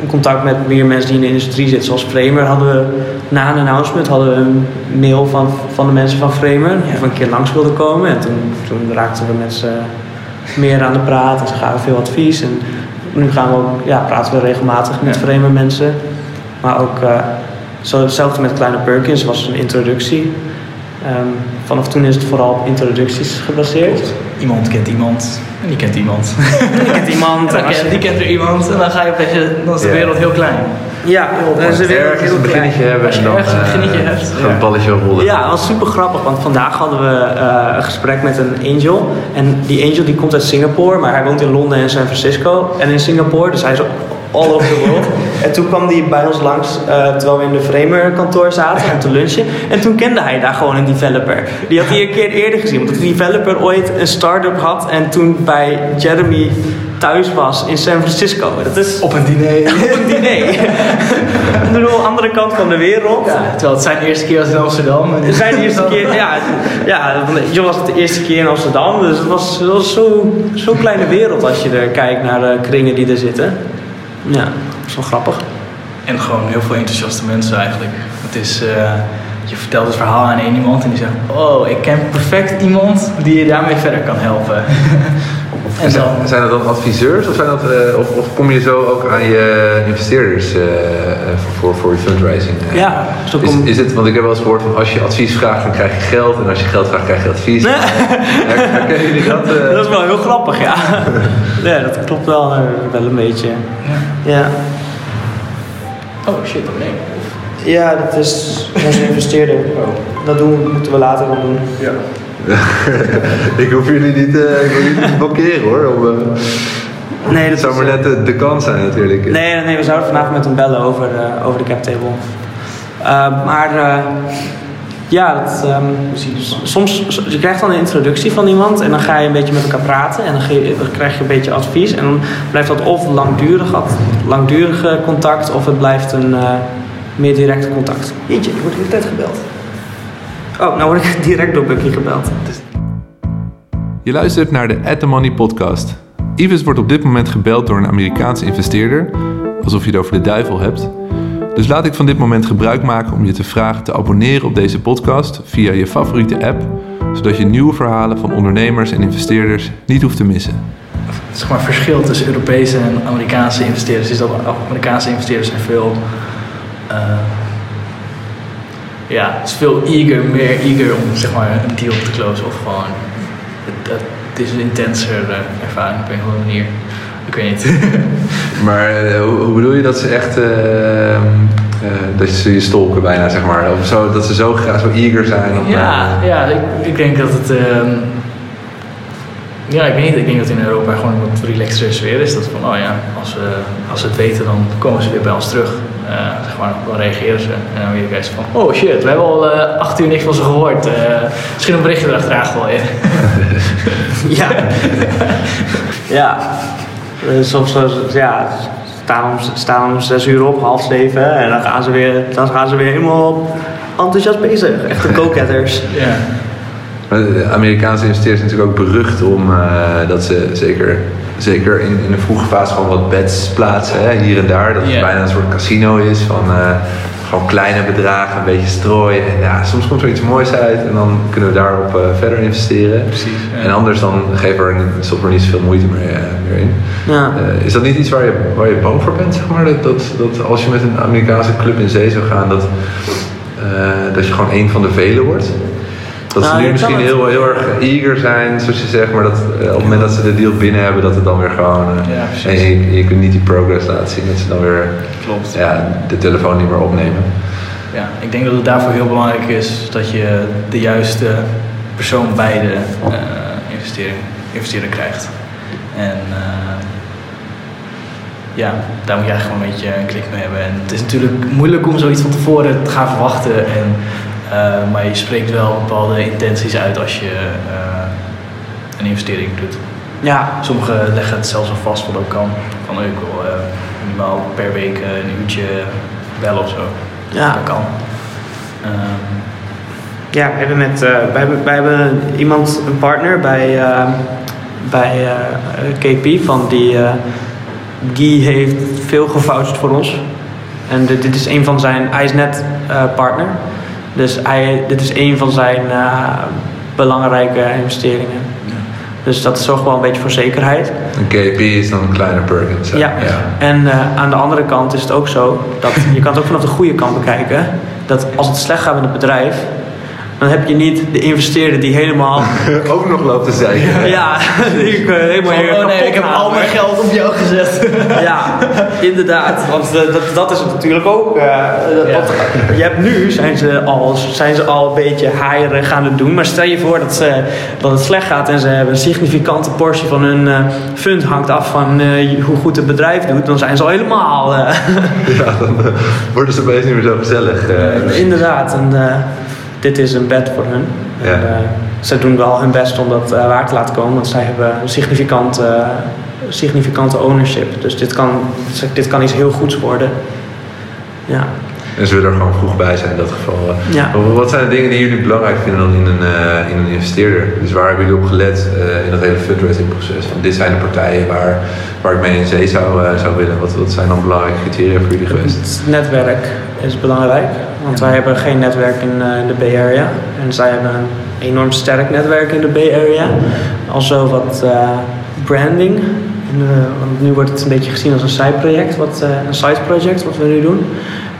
in contact met meer mensen die in de industrie zitten. Zoals Framer hadden we na een announcement hadden we een mail van, van de mensen van Framer. Of een keer langs wilden komen. En toen, toen raakten we met ze meer aan de praat. En ze gaven veel advies. En nu gaan we ook, ja, praten we regelmatig met Ja. Framer mensen. Maar ook uh, zo hetzelfde met Kleine Perkins was een introductie. Um, vanaf toen is het vooral op introducties gebaseerd. Iemand kent iemand en die kent iemand. Die kent iemand. (laughs) en die kent er iemand en dan ga je opeens, dan is de wereld heel klein. Ja, is de wereld ergens een beginnetje hebben Als je en dan ergens een eh, beginnetje hebt, gaat ja. het balletje rollen. Ja, dat was super grappig, want vandaag hadden we uh, een gesprek met een angel. En die angel die komt uit Singapore, maar hij woont in Londen en San Francisco en in Singapore. Dus hij is all over the world. (laughs) en toen kwam hij bij ons langs, uh, terwijl we in de Framer kantoor zaten om te lunchen. En toen kende hij daar gewoon een developer. Die had hij een keer eerder gezien, omdat die developer ooit een start-up had. En toen bij Jeremy thuis was in San Francisco. Dat is Op een diner. (laughs) op een diner. (laughs) Ik bedoel, andere kant van de wereld. Ja, terwijl het zijn eerste keer was in Amsterdam. En Het zijn de eerste keer, ja, ja, was het de eerste keer in Amsterdam, dus het was, het was zo'n zo kleine wereld als je er kijkt naar de kringen die er zitten. Ja, dat is wel grappig. En gewoon heel veel enthousiaste mensen eigenlijk. Het is, eh, je vertelt het verhaal aan één iemand en die zegt: Oh, ik ken perfect iemand die je daarmee verder kan helpen. (laughs) en zijn, dan, zijn dat dan adviseurs of, zijn dat, eh, of, of kom je zo ook aan je investeerders eh, eh, voor, voor je fundraising? eh? Ja, zo Is, kom, is het, want ik heb wel eens gehoord van als je advies vraagt, dan krijg je geld. En als je geld vraagt, krijg je advies. Herkennen jullie dat? (laughs) eh? dat is wel heel grappig, ja. (laughs) Ja, dat klopt wel, eh, wel een beetje. Ja, oh shit, oh nee. ja dat is onze investeerder. Dat doen, moeten we later dan doen. Ja. (laughs) ik hoef jullie niet, eh, ik wil jullie niet blokkeren hoor. Om, eh, Nee, het dat zou maar net de, de kans zijn natuurlijk. Nee, nee, we zouden vandaag met hem bellen over, eh, over de cap table. Eh, maar eh, ja, dat, ehm, soms je krijgt dan een introductie van iemand en dan ga je een beetje met elkaar praten en dan, ge- dan krijg je een beetje advies en dan blijft dat of langdurig, langdurige contact of het blijft een eh, meer direct contact. Jeetje, ik word de hele tijd gebeld. Oh, nou word ik (laughs) direct door Bucky gebeld. Je luistert naar de At The Money podcast. Ivis wordt op dit moment gebeld door een Amerikaanse investeerder, alsof je het over de duivel hebt. Dus laat ik van dit moment gebruik maken om je te vragen te abonneren op deze podcast via je favoriete app, zodat je nieuwe verhalen van ondernemers en investeerders niet hoeft te missen. Het zeg maar, verschil tussen Europese en Amerikaanse investeerders is dat Amerikaanse investeerders zijn veel. eh, ja, het is veel eager, meer eager om zeg maar, een deal te closen. Of gewoon. Het, het is een intenser eh, ervaring op een of andere manier. Ik weet niet. (laughs) Maar eh, hoe, bedoel je dat ze echt, eh, dat ze je stolken bijna, zeg maar? Of zo, dat ze zo graag zo eager zijn? Ja, ja ik, ik denk dat het. ehm, ja, ik weet niet. Ik denk dat in Europa gewoon een wat sfeer is. Dat van, oh ja, als ze, als ze het weten, dan komen ze weer bij ons terug. Eh, zeg maar, dan reageren ze. En dan weer ze van, oh shit, we hebben al eh, acht uur niks van ze gehoord. Eh, misschien een berichtje erachteraan gooien. (laughs) Ja. ja. Eh, Soms eh, ja, staan om, staan om zes uur op, half zeven. En dan gaan ze weer, dan gaan ze weer helemaal enthousiast bezig. Echte go-getters. (laughs) ja. De Amerikaanse investeerders zijn natuurlijk ook berucht om eh, dat ze zeker, zeker in, in de vroege fase gewoon wat bets plaatsen, hè, hier en daar. Dat het bijna een soort casino is van eh, gewoon kleine bedragen, een beetje strooien. En ja, soms komt er iets moois uit en dan kunnen we daarop eh, verder investeren. Precies, ja. En anders dan geven we er, er niet zoveel moeite meer, eh, meer in. Ja. Is dat niet iets waar je, waar je bang voor bent, zeg maar? Dat, dat, dat als je met een Amerikaanse club in zee zou gaan, dat, eh, dat je gewoon een van de velen wordt? Dat ze Nou, nu misschien heel, heel erg eager zijn, zoals je zegt, maar dat eh, op het moment dat ze de deal binnen hebben, dat het dan weer gewoon. eh, Ja, en je, je kunt niet die progress laten zien, dat ze dan weer Klopt. ja, de telefoon niet meer opnemen. Ja, ik denk dat het daarvoor heel belangrijk is dat je de juiste persoon bij de eh, investering, investeerder krijgt. En ja, daar moet je eigenlijk gewoon een beetje een klik mee hebben. En het is natuurlijk moeilijk om zoiets van tevoren te gaan verwachten. En, eh, maar je spreekt wel bepaalde intenties uit als je eh, een investering doet. Ja. Sommigen leggen het zelfs al vast wat ook kan. Van oh, ik wil eh, minimaal per week een uurtje bellen of zo. Ja. Dat kan. Ehm, Ja, we hebben met, wij, hebben, wij hebben iemand, een partner bij, bij KP van die, die heeft veel gevoucht voor ons. En dit, dit is een van zijn, hij is net partner. Dus hij, dit is een van zijn eh, belangrijke investeringen. Dus dat zorgt wel een beetje voor zekerheid. Een KP is dan een kleine Perkins. hè? Ja. En eh, aan de andere kant is het ook zo dat je kan het ook vanaf de goede kant bekijken. Dat als het slecht gaat met het bedrijf, dan heb je niet de investeerder die helemaal. (laughs) ook nog loopt te zeiken. (laughs) ja, die (laughs) ik, eh, helemaal oh, oh nee, ik heb al mijn geld op jou gezet. Ja, inderdaad. Want eh, dat, dat is het natuurlijk ook. eh, dat, Ja. dat- je hebt nu, zijn ze, al, zijn ze al een beetje haaierig gaan het doen. Maar stel je voor dat, ze, dat het slecht gaat en ze hebben een significante portie van hun eh, fund hangt af van eh, hoe goed het bedrijf doet. Dan zijn ze al helemaal. eh, Ja, dan worden ze opeens niet meer zo gezellig. eh. inderdaad. En eh, dit is een bed voor hun. Ja. En, eh, ze doen wel hun best om dat eh, waar te laten komen. Want zij hebben een significant eh, significante ownership. Dus dit kan, dit kan iets heel goeds worden. Ja. En ze willen er gewoon vroeg bij zijn in dat geval. Ja. Wat zijn de dingen die jullie belangrijk vinden dan in een, uh, in een investeerder? Dus waar hebben jullie op gelet uh, in dat hele fundraising proces? Van dit zijn de partijen waar, waar ik mee in zee zou, uh, zou willen. Wat, wat zijn dan belangrijke criteria voor jullie geweest? Het netwerk is belangrijk. Want wij hebben geen netwerk in de Bay Area. En zij hebben een enorm sterk netwerk in de Bay Area. Also wat branding. want nu wordt het een beetje gezien als een side-project, wat, een side-project wat we nu doen.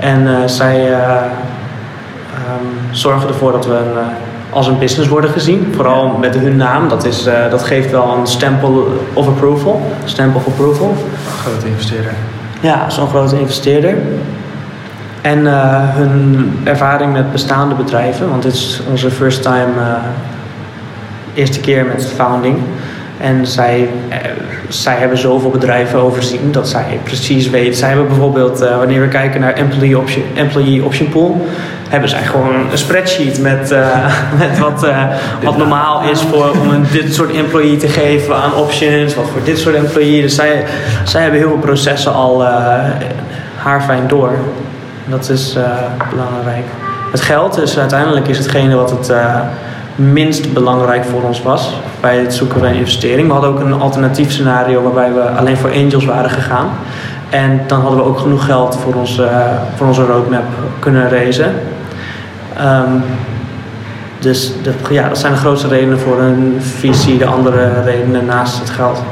En uh, zij uh, um, zorgen ervoor dat we een, uh, als een business worden gezien. Vooral met hun naam. Dat, is, dat geeft wel een stempel of approval. Stempel of approval. Een grote investeerder. Ja, zo'n grote investeerder. En hun ervaring met bestaande bedrijven. Want dit is onze first time, eerste keer met founding. En zij, eh, zij hebben zoveel bedrijven overzien dat zij precies weten. Zij hebben bijvoorbeeld, uh, wanneer we kijken naar employee option, employee option pool, hebben zij gewoon een spreadsheet met, uh, (laughs) met wat, uh, wat normaal is voor, om een, dit soort employee te geven aan options, wat voor dit soort employee. Dus zij, zij hebben heel veel processen al haarfijn door. Dat is belangrijk. Het geld is uiteindelijk is hetgene wat het minst belangrijk voor ons was bij het zoeken van investering. We hadden ook een alternatief scenario waarbij we alleen voor angels waren gegaan. En dan hadden we ook genoeg geld voor onze, voor onze roadmap kunnen raisen. Um, dus de, ja, dat zijn de grootste redenen voor een visie, de andere redenen naast het geld.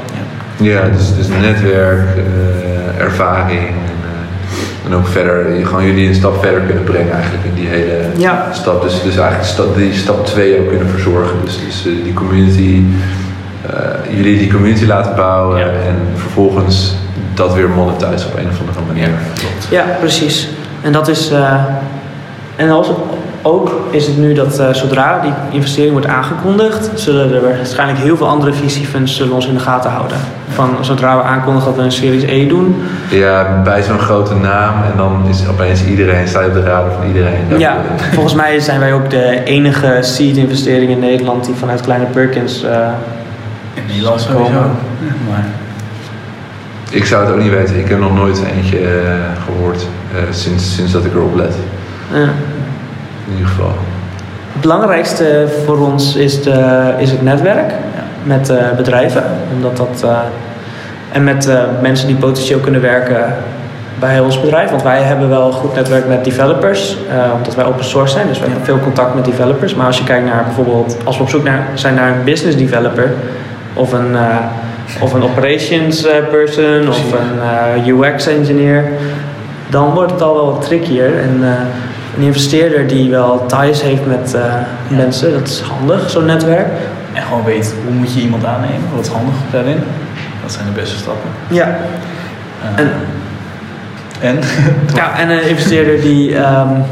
Ja, dus, dus netwerk, uh, ervaring, en ook verder, gewoon jullie een stap verder kunnen brengen eigenlijk in die hele ja. stap. Dus, dus eigenlijk stap, die stap 2 ook kunnen verzorgen. Dus, dus uh, die community, uh, jullie die community laten bouwen en vervolgens dat weer monetizen op een of andere manier. Ja, ja precies. En dat is. Uh, en als, ook is het nu dat uh, zodra die investering wordt aangekondigd, zullen er waarschijnlijk heel veel andere VC-funds zullen ons in de gaten houden. Van zodra we aankondigen dat we een Series E doen. Ja, bij zo'n grote naam en dan is opeens iedereen, sta je op de radar van iedereen. Ja, volgens mij zijn wij ook de enige seed-investering in Nederland die vanuit Kleine Perkins uh, in Nederland sowieso. Ja, maar... Ik zou het ook niet weten. Ik heb nog nooit eentje uh, gehoord uh, sinds, sinds dat ik erop let. Ja in ieder geval. Het belangrijkste voor ons is, de, is het netwerk met uh, bedrijven. Omdat dat, uh, en met uh, mensen die potentieel kunnen werken bij ons bedrijf. Want wij hebben wel een goed netwerk met developers, omdat wij open source zijn. Dus we hebben veel contact met developers. Maar als je kijkt naar bijvoorbeeld, als we op zoek naar, zijn naar een business developer of een, of een operations person of een UX engineer, dan wordt het al wel wat trickier. En, een investeerder die wel ties heeft met uh, mensen. Dat is handig, zo'n netwerk. En gewoon weet hoe moet je iemand aannemen. Wat is handig daarin. Dat zijn de beste stappen. Ja. Uh, en? En? (laughs) ja, en een investeerder die... Um,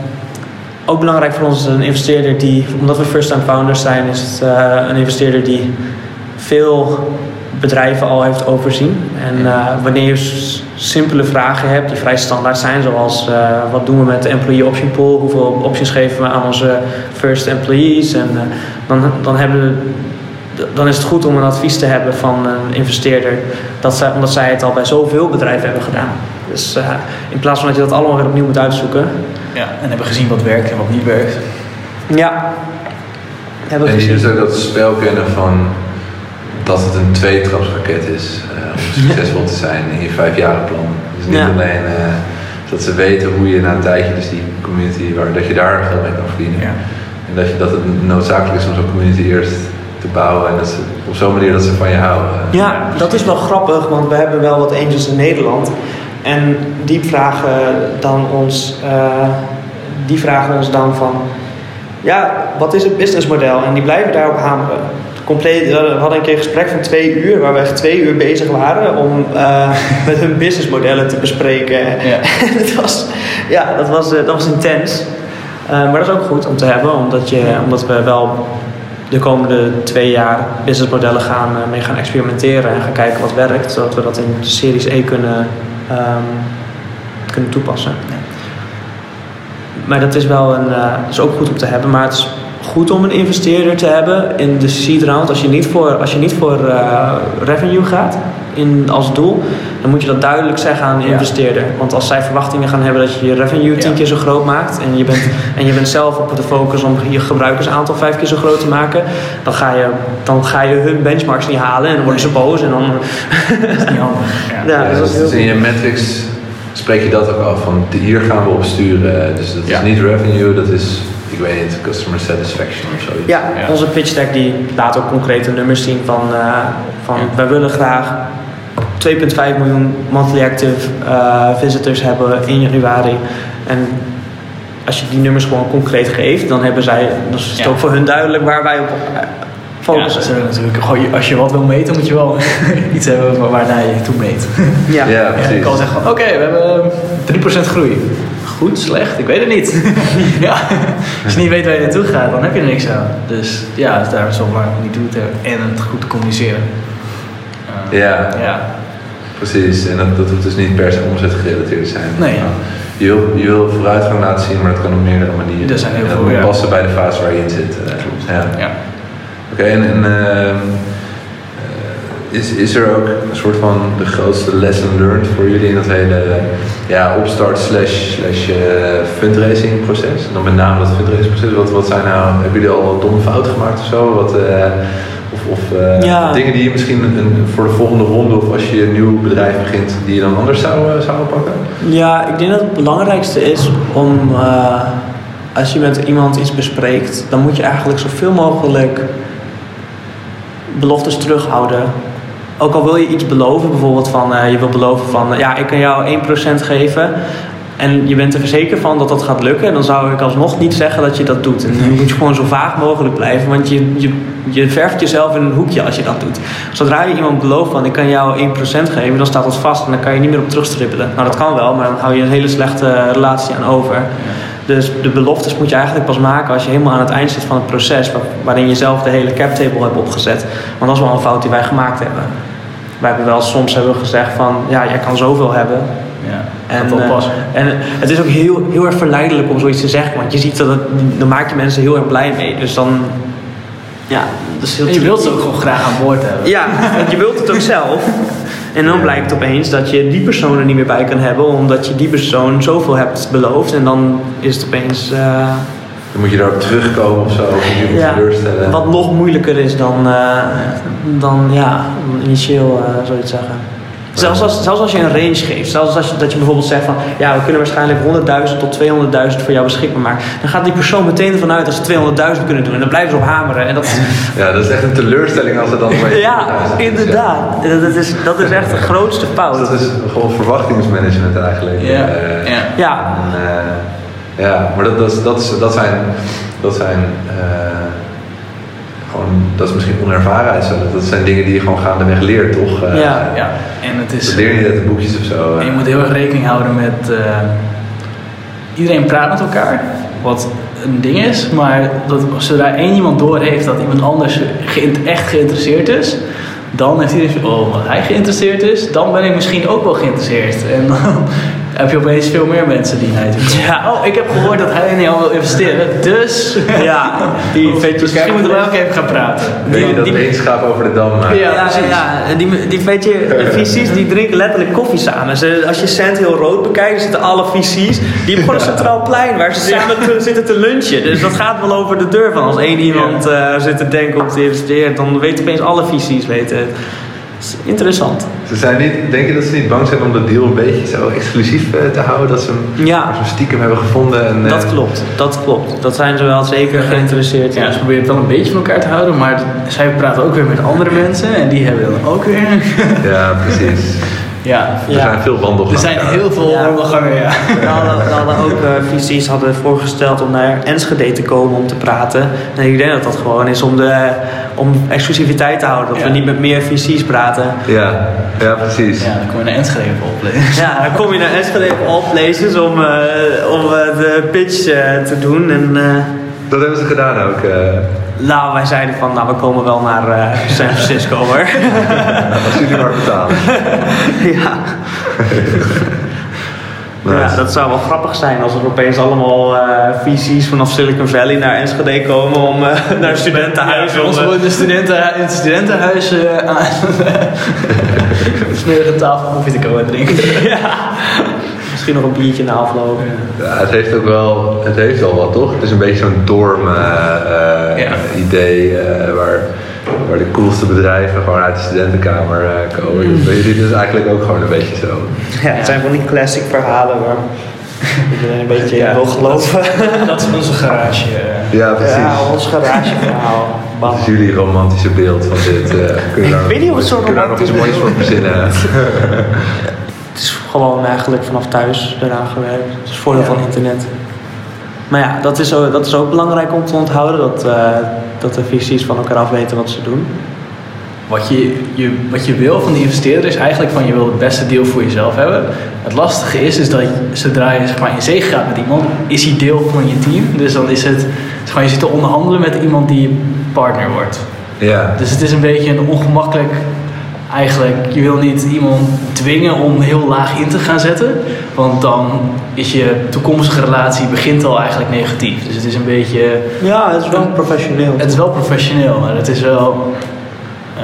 ook belangrijk voor ons is een investeerder die... Omdat we first-time founders zijn, is het uh, een investeerder die veel bedrijven al heeft overzien. En uh, wanneer je simpele vragen hebt die vrij standaard zijn, zoals uh, wat doen we met de employee option pool, hoeveel options geven we aan onze first employees, en uh, dan, dan, hebben we, dan is het goed om een advies te hebben van een investeerder, dat zij, omdat zij het al bij zoveel bedrijven hebben gedaan. Dus in plaats van dat je dat allemaal weer opnieuw moet uitzoeken. Ja, en hebben gezien wat werkt en wat niet werkt. Ja. Hebben en dus ook dat spel kennen van dat het een tweetrapsraket is uh, om (laughs) succesvol te zijn in je vijfjarenplan. Dus niet alleen uh, dat ze weten hoe je na een tijdje, dus die community, waar, dat je daar geld mee kan verdienen. Ja. En dat, je, dat het noodzakelijk is om zo'n community eerst te bouwen en dat ze, op zo'n manier dat ze van je houden. Ja, dat is wel grappig, want we hebben wel wat angels in Nederland. En die vragen dan ons, uh, die vragen ons dan van, ja, wat is het businessmodel? En die blijven daarop hameren compleet, we hadden een keer een gesprek van twee uur, waar we echt twee uur bezig waren om uh, (laughs) met hun businessmodellen te bespreken. Ja. (laughs) dat, was, ja, dat, was, uh, dat was intens. Uh, maar dat is ook goed om te hebben, omdat, je, omdat we wel de komende twee jaar businessmodellen gaan, mee gaan experimenteren en gaan kijken wat werkt, zodat we dat in Series E kunnen, um, kunnen toepassen. Ja. Maar dat is wel een, dat is ook goed om te hebben, maar het is goed om een investeerder te hebben in de seed round als je niet voor, als je niet voor uh, revenue gaat. in, als doel, dan moet je dat duidelijk zeggen aan de Ja. investeerder. Want als zij verwachtingen gaan hebben dat je je revenue tien Ja. keer zo groot maakt en je bent, (laughs) en je bent zelf op de focus om je gebruikersaantal vijf keer zo groot te maken, dan ga je, dan ga je hun benchmarks niet halen en dan worden ze boos en dan. Dat is niet handig. Ja. Ja, Ja, dus dat is dus heel in je metrics spreek je dat ook af, van hier gaan we op sturen. Dus dat Ja. is niet revenue, dat is, ik weet niet, customer satisfaction of zoiets. Ja, Ja. onze pitch deck die laat ook concrete nummers zien van, eh, van Ja. wij willen graag 2,5 miljoen monthly active eh, visitors hebben in januari. En als je die nummers gewoon concreet geeft, dan hebben zij, dan is het Ja. ook voor hun duidelijk waar wij op eh, Ja, focussen. willen natuurlijk, gewoon, als je wat wil meten, moet je wel (laughs) iets hebben waar- waarnaar je toe meet. Ja. Ja, Ja, precies. ik kan zeggen oké, we hebben 3% groei. Goed, slecht, ik weet het niet. (laughs) ja. Als je niet weet waar je naartoe gaat, dan heb je er niks aan. Dus ja, dus daar is wel maar niet toe te en het goed te communiceren. Eh, Ja. ja. Precies, en dat, dat hoeft dus niet per se omzet gerelateerd te zijn. Nee. Nou, Je wil, je wil vooruitgang laten zien, maar dat kan op meerdere manieren. Er zijn heel En dat veel, ja. passen bij de fase waar je in zit. eh, Ja. ja. Oké, en, en ehm, eh, is, is er ook een soort van de grootste lesson learned voor jullie in dat hele ja, opstart slash, slash eh, fundraising proces? En dan met name dat fundraising proces. Wat, wat zijn nou, hebben jullie al domme fouten gemaakt of zo? Wat, eh, of of eh, Ja. dingen die je misschien een, voor de volgende ronde of als je een nieuw bedrijf begint, die je dan anders zou, zou pakken? Ja, ik denk dat het belangrijkste is om als je met iemand iets bespreekt, dan moet je eigenlijk zoveel mogelijk beloftes terughouden. Ook al wil je iets beloven, bijvoorbeeld van eh, je wil beloven van eh, ja, ik kan jou 1% geven. En je bent er verzekerd van dat dat gaat lukken, dan zou ik alsnog niet zeggen dat je dat doet. En dan moet je gewoon zo vaag mogelijk blijven, want je, je, je verft jezelf in een hoekje als je dat doet. Zodra je iemand belooft van ik kan jou 1% geven, dan staat dat vast en dan kan je niet meer op terugstrippelen. Nou, dat kan wel, maar dan hou je een hele slechte relatie aan over. Dus de beloftes moet je eigenlijk pas maken als je helemaal aan het eind zit van het proces, waar- waarin je zelf de hele cap table hebt opgezet. Want dat is wel een fout die wij gemaakt hebben. Wij hebben wel soms hebben we gezegd van ja, jij kan zoveel hebben. ja. En, eh, en het is ook heel, heel erg verleidelijk om zoiets te zeggen, want je ziet dat het, dan maak je mensen heel erg blij mee. Dus dan, ja, dat is heel En je wilt ze tricky. ook gewoon graag aan boord hebben. Ja, want je wilt het ook zelf. En dan blijkt opeens dat je die persoon er niet meer bij kan hebben, omdat je die persoon zoveel hebt beloofd. En dan is het opeens eh, Dan moet je daarop terugkomen of zo, of moet je ja. teleurstellen. wat nog moeilijker is dan, eh, dan ja, initieel eh zoiets zeggen. Zelfs als, zelfs als je een range geeft, zelfs als je, dat je bijvoorbeeld zegt van ja, we kunnen waarschijnlijk 100.000 tot 200.000 voor jou beschikbaar maken, dan gaat die persoon meteen ervan uit dat ze 200.000 kunnen doen en dan blijven ze op hameren. En dat, (laughs) Ja, dat is echt een teleurstelling als het dan bij je ja, inderdaad. Dat, dat is, dat is echt de grootste fout. Dat is gewoon verwachtingsmanagement eigenlijk. Ja, Eh, ja. Ja, En, eh, ja, maar dat, dat, dat zijn, dat zijn eh, gewoon, dat is misschien onervarenheid. Dat, zijn dingen die je gewoon gaandeweg leert, toch? Eh, Ja. Ja, en het is... Dat leer je niet uit de boekjes of zo. En je moet heel erg rekening houden met. eh, iedereen praat met elkaar, wat een ding is, maar dat zodra één iemand door heeft dat iemand anders geïnt- echt geïnteresseerd is, dan heeft iedereen zo, oh, wat hij geïnteresseerd is, dan ben ik misschien ook wel geïnteresseerd. En dan heb je opeens veel meer mensen die naar je toe komen. Ja. Oh, ik heb gehoord dat hij in jou wil investeren, dus. ja, (laughs) die vetjes misschien moeten we ook even gaan praten. Weet je die- dat die- schaap over de dam maakt? Ja, Ja, ja, en die, die weet je, de VC's die drinken letterlijk koffie samen. Ze, als je Cent heel rood bekijkt, zitten alle VC's. Die hebben gewoon een centraal plein waar ze (laughs) samen te- zitten te lunchen. Dus dat gaat wel over de deur van. Als één iemand eh, zit te denken om te investeren, dan weten opeens alle VC's weten is interessant. Ze zijn niet, denk je dat ze niet bang zijn om de deal een beetje zo exclusief eh, te houden? Dat ze hem Ja, zo stiekem hebben gevonden? En, eh, dat klopt. Dat klopt. Dat zijn ze wel zeker geïnteresseerd in. Ja, ze proberen het wel een beetje van elkaar te houden, maar zij praten ook weer met andere mensen en die hebben dan ook weer. Ja, precies. (laughs) Ja, Er Ja. zijn veel wandelgangen. er zijn heel veel Ja. wandelgangen, ja. We hadden, we hadden ook eh, VC's hadden voorgesteld om naar Enschede te komen om te praten. En ik denk dat dat gewoon is om, de, om exclusiviteit te houden. Dat Ja. we niet met meer VC's praten. Ja, ja precies. Ja, dan kom je naar Enschede even oplezen. Ja, dan kom je naar Enschede op all places om, eh, om eh, de pitch te doen. En eh, Dat hebben ze gedaan ook. Eh. nou, wij zeiden van, nou we komen wel naar eh, San Francisco hoor. (laughs) als jullie maar betalen. (laughs) ja. Ja, dat zou wel grappig zijn als er opeens allemaal eh, visies vanaf Silicon Valley naar Enschede komen om uh, (laughs) naar een studentenhuis. Ja, ons om, eh, worden de studenten in het studentenhuis uh, aan smerige tafel koffie te komen drinken. ja, misschien nog een biertje na afloop. Ja, het heeft ook wel, het heeft wel wat toch? Het is een beetje zo'n dorm Ja. idee waar, waar de coolste bedrijven gewoon uit de studentenkamer eh, komen. Mm. Dus dit is eigenlijk ook gewoon een beetje zo. Ja, het zijn van die classic verhalen waar iedereen een beetje Ja. in wil geloven. (laughs) Dat is onze garage. eh. Ja, precies. Ja, ons garageverhaal. Wat is jullie romantische beeld van dit? eh kun je daar weet niet of het zo kun je daar nog iets moois romantisch voor verzinnen? (laughs) Gewoon eigenlijk vanaf thuis eraan gewerkt. Dat is het voordeel Ja. van internet. Maar ja, dat is, ook, dat is ook belangrijk om te onthouden. Dat, eh, dat de visies van elkaar af weten wat ze doen. Wat je, je, wat je wil van die investeerder is eigenlijk van je wil het beste deal voor jezelf hebben. Het lastige is, is dat je, zodra je zeg maar, in zee gaat met iemand, is hij deel van je team. Dus dan is het, zeg maar, je zit te onderhandelen met iemand die je partner wordt. ja. Dus het is een beetje een ongemakkelijk. Eigenlijk, je wil niet iemand dwingen om heel laag in te gaan zetten. Want dan is je toekomstige relatie begint al eigenlijk negatief. Dus het is een beetje. Ja, het is wel professioneel. Het is wel professioneel, maar het is wel. eh,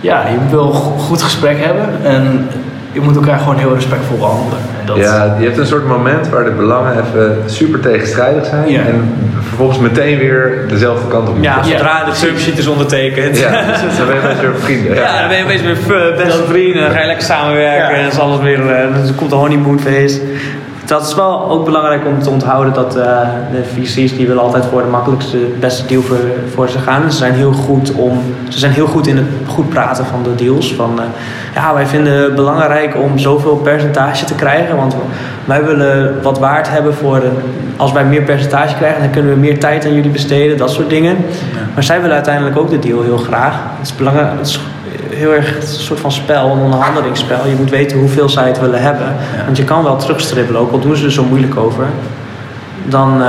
ja, je wil een go- goed gesprek hebben en je moet elkaar gewoon heel respectvol behandelen. En dat, ja, je hebt een soort moment waar de belangen even super tegenstrijdig zijn. Ja. En vervolgens meteen weer dezelfde kant op. Ja, Ja. zodra de termsheet is ondertekend. ja dus (laughs) dan ben je met je vrienden. Ja, dan ben je opeens weer eh, beste vrienden. Dan ga je lekker samenwerken. Ja. En dan is alles weer. eh, Dan komt de honeymoonfeest. Dat is wel ook belangrijk om te onthouden dat eh, de VC's die willen altijd voor de makkelijkste, het beste deal voor, voor ze gaan. En ze zijn heel goed om, ze zijn heel goed in het goed praten van de deals. Van eh, ja, wij vinden het belangrijk om zoveel percentage te krijgen, want wij willen wat waard hebben voor als wij meer percentage krijgen, dan kunnen we meer tijd aan jullie besteden, dat soort dingen. Maar zij willen uiteindelijk ook de deal heel graag. Het is belangrijk, het is heel erg het is een soort van spel, een onderhandelingsspel. Je moet weten hoeveel zij het willen hebben. Ja. Want je kan wel terugstribbelen, ook al doen ze er zo moeilijk over. Dan eh,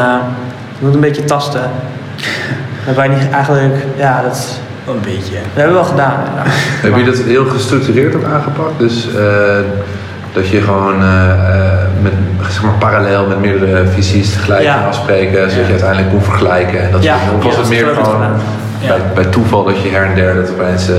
je moet een beetje tasten. (laughs) Dat wij niet eigenlijk, ja, dat, Een beetje. dat hebben we wel gedaan. Ja. (laughs) Heb je dat heel gestructureerd ook aangepakt? Dus eh, dat je gewoon eh, eh, met, zeg maar, parallel met meerdere visies tegelijk Ja. kan afspreken, zodat Ja. je uiteindelijk kon vergelijken. En dat Ja, was het meer we gewoon. Ja. bij, bij toeval dat je her en der dat opeens. eh,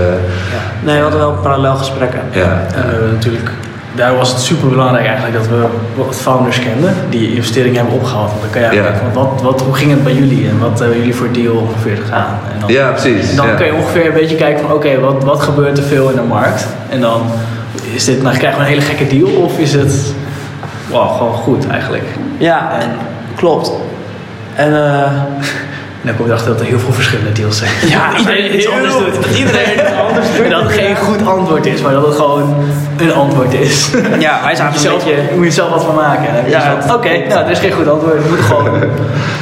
Nee, we hadden wel parallel gesprekken. ja, En we hebben natuurlijk, daar was het super belangrijk eigenlijk dat we wat founders kenden die investeringen hebben opgehaald. Want dan kan je eigenlijk Ja. kijken van wat, wat, hoe ging het bij jullie en wat hebben jullie voor deal ongeveer gedaan. En dan, ja, precies. en dan ja. kun je ongeveer een beetje kijken van oké, wat, wat gebeurt er veel in de markt? En dan is dit, nou, krijgen we een hele gekke deal of is het wow, gewoon goed eigenlijk? Ja, en, klopt. En eh, En dan kom je erachter dat er heel veel verschillende deals zijn. Ja, (laughs) iedereen iets (laughs) anders doet. Iedereen iets anders doet, En dat het geen goed antwoord is, maar dat het gewoon een antwoord is. ja, wij (laughs) Moet je, een zelf, beetje... moet je zelf wat van maken. En dan heb je Ja, van, Oké, nou, er is geen goed antwoord. We moeten gewoon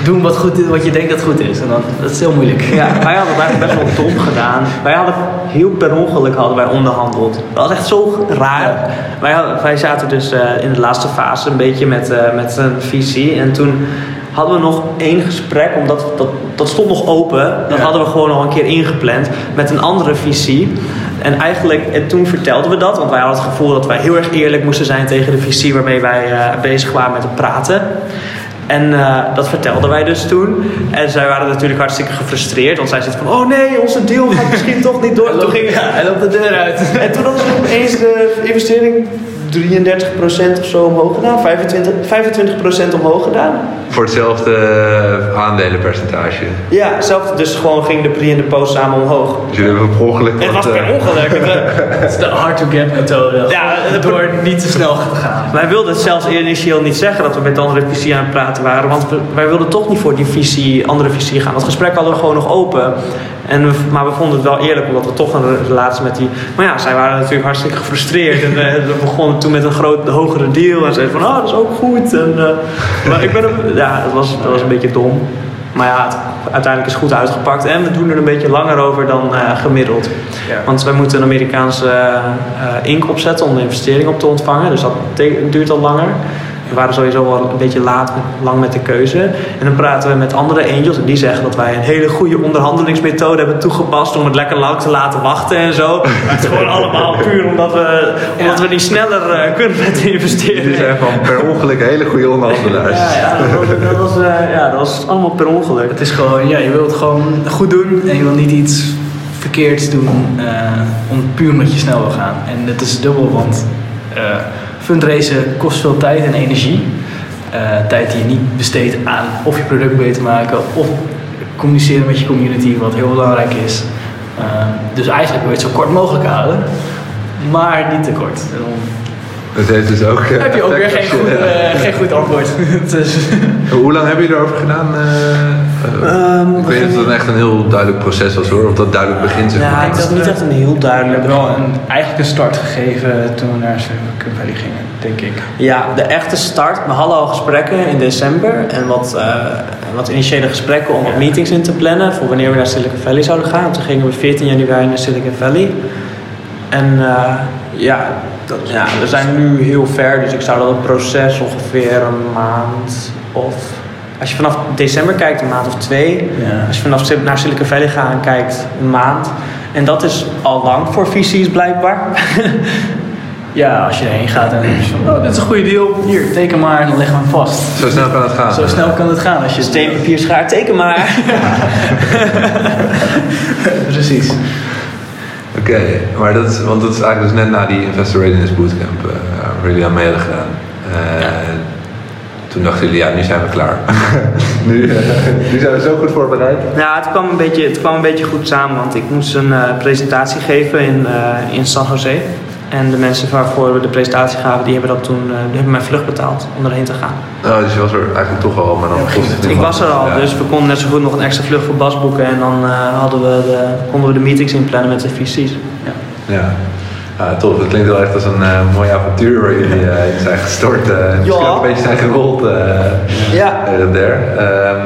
doen wat, goed, wat je denkt dat goed is. En dan, dat is heel moeilijk. Ja, wij hadden het eigenlijk best wel dom gedaan. Wij hadden heel per ongeluk hadden wij onderhandeld. Dat was echt zo raar. Wij, hadden- wij zaten dus eh, in de laatste fase een beetje met, eh, met een visie. En toen hadden we nog één gesprek, omdat dat, dat stond nog open. Dat Ja. hadden we gewoon nog een keer ingepland met een andere visie. En eigenlijk, en toen vertelden we dat, want wij hadden het gevoel dat wij heel erg eerlijk moesten zijn tegen de visie waarmee wij eh, bezig waren met het praten. En eh, dat vertelden wij dus toen. En zij waren natuurlijk hartstikke gefrustreerd. Want zij zitten van, oh nee, onze deal gaat misschien toch niet door. Hij Toen ging, ja, (laughs) hij loopt de deur uit. en toen hadden ze opeens de investering 33% of zo omhoog gedaan. 25%, 25% omhoog gedaan. Voor hetzelfde aandelenpercentage. Ja, zelf, dus gewoon ging de pre en de post samen omhoog. Dus jullie hebben per ongeluk En het was per eh, ongeluk. (laughs) Het, eh, Dat is de hard-to-get methode. Ja, door niet te snel te gaan. Wij wilden zelfs initieel niet zeggen dat we met de andere visie aan het praten waren. Want we- wij wilden toch niet voor die visie, andere visie gaan. Dat gesprek hadden we gewoon nog open. En we, maar we vonden het wel eerlijk, omdat we toch een relatie met die... Maar ja, zij waren natuurlijk hartstikke gefrustreerd. En eh, (laughs) we begonnen toen met een groot, hogere deal. En zeiden van, oh, dat is ook goed. En, eh, maar ik ben ja, dat was, dat was een beetje dom. Maar ja, het, uiteindelijk is het goed uitgepakt. En we doen er een beetje langer over dan eh, gemiddeld. Ja. Want wij moeten een Amerikaanse eh, ink opzetten om de investering op te ontvangen. Dus dat duurt al langer. We waren sowieso wel een beetje laat, met, lang met de keuze. En dan praten we met andere angels en die zeggen dat wij een hele goede onderhandelingsmethode hebben toegepast om het lekker lang te laten wachten en zo. Het is gewoon allemaal puur omdat we, omdat we niet sneller eh, kunnen met investeren. Jullie zijn van per ongeluk hele goede onderhandelaars. Ja, ja, dat was, dat was, eh, ja, dat was allemaal per ongeluk. Het is gewoon, ja, je wilt het gewoon goed doen en je wil niet iets verkeerds doen eh, om puur omdat je snel wil gaan. En het is dubbel, want uh, fundraisen kost veel tijd en energie. Uh, tijd die je niet besteedt aan of je product beter maken of communiceren met je community, wat heel belangrijk is. dus eigenlijk wil je het zo kort mogelijk houden, maar niet te kort. Dat heeft dus ook. Uh, heb je ook weer geen goed, uh, geen goed antwoord. (laughs) dus. Hoe lang heb je erover gedaan? Uh, um, ik weet niet of dat echt een heel duidelijk proces was hoor, of dat duidelijk begint. Zeg ja, het is niet echt een heel duidelijk. We hebben wel een, eigenlijk een start gegeven toen we naar Silicon Valley gingen, denk ik. Ja, de echte start. We hadden al gesprekken in december en wat, wat initiële gesprekken om wat meetings in te plannen voor wanneer we naar Silicon Valley zouden gaan. Toen gingen we 14 januari naar Silicon Valley. En ja, dat, ja, we zijn nu heel ver, dus ik zou dat het proces ongeveer een maand of. Als je vanaf december kijkt, een maand of twee. Ja. Als je vanaf naar Silicon Valley gaat en kijkt, een maand. En dat is al lang voor visies blijkbaar. (laughs) ja, als je erheen gaat en je van, oh, dit is een goede deal. Hier, teken maar en dan leggen we hem vast. Zo snel kan het gaan. Zo snel kan het gaan. Als je Steen, papier, schaar, teken maar. (laughs) (laughs) Precies. Oké, okay, maar dat is, want dat is eigenlijk dus net na die Investor Readiness Bootcamp uh, waar jullie aan mee hadden gedaan. Uh, ja. Toen dachten jullie, ja, nu zijn we klaar. (laughs) nu, uh, nu zijn we zo goed voorbereid. Ja, het kwam een beetje, het kwam een beetje goed samen, want ik moest een presentatie geven in, in San Jose. En de mensen waarvoor we de presentatie gaven, die hebben dat toen die hebben mijn vlucht betaald om erheen te gaan. Oh, dus je was er eigenlijk toch al, maar dan ja, Ik was er al, ja. dus we konden net zo goed nog een extra vlucht voor Bas boeken en dan uh, hadden we de, konden we de meetings inplannen met de VC's. Ja, ja. ja tof. Dat klinkt wel echt als een uh, mooi avontuur waar jullie uh, in zijn gestort. Uh, misschien ook een beetje zijn gerold. ja. Um,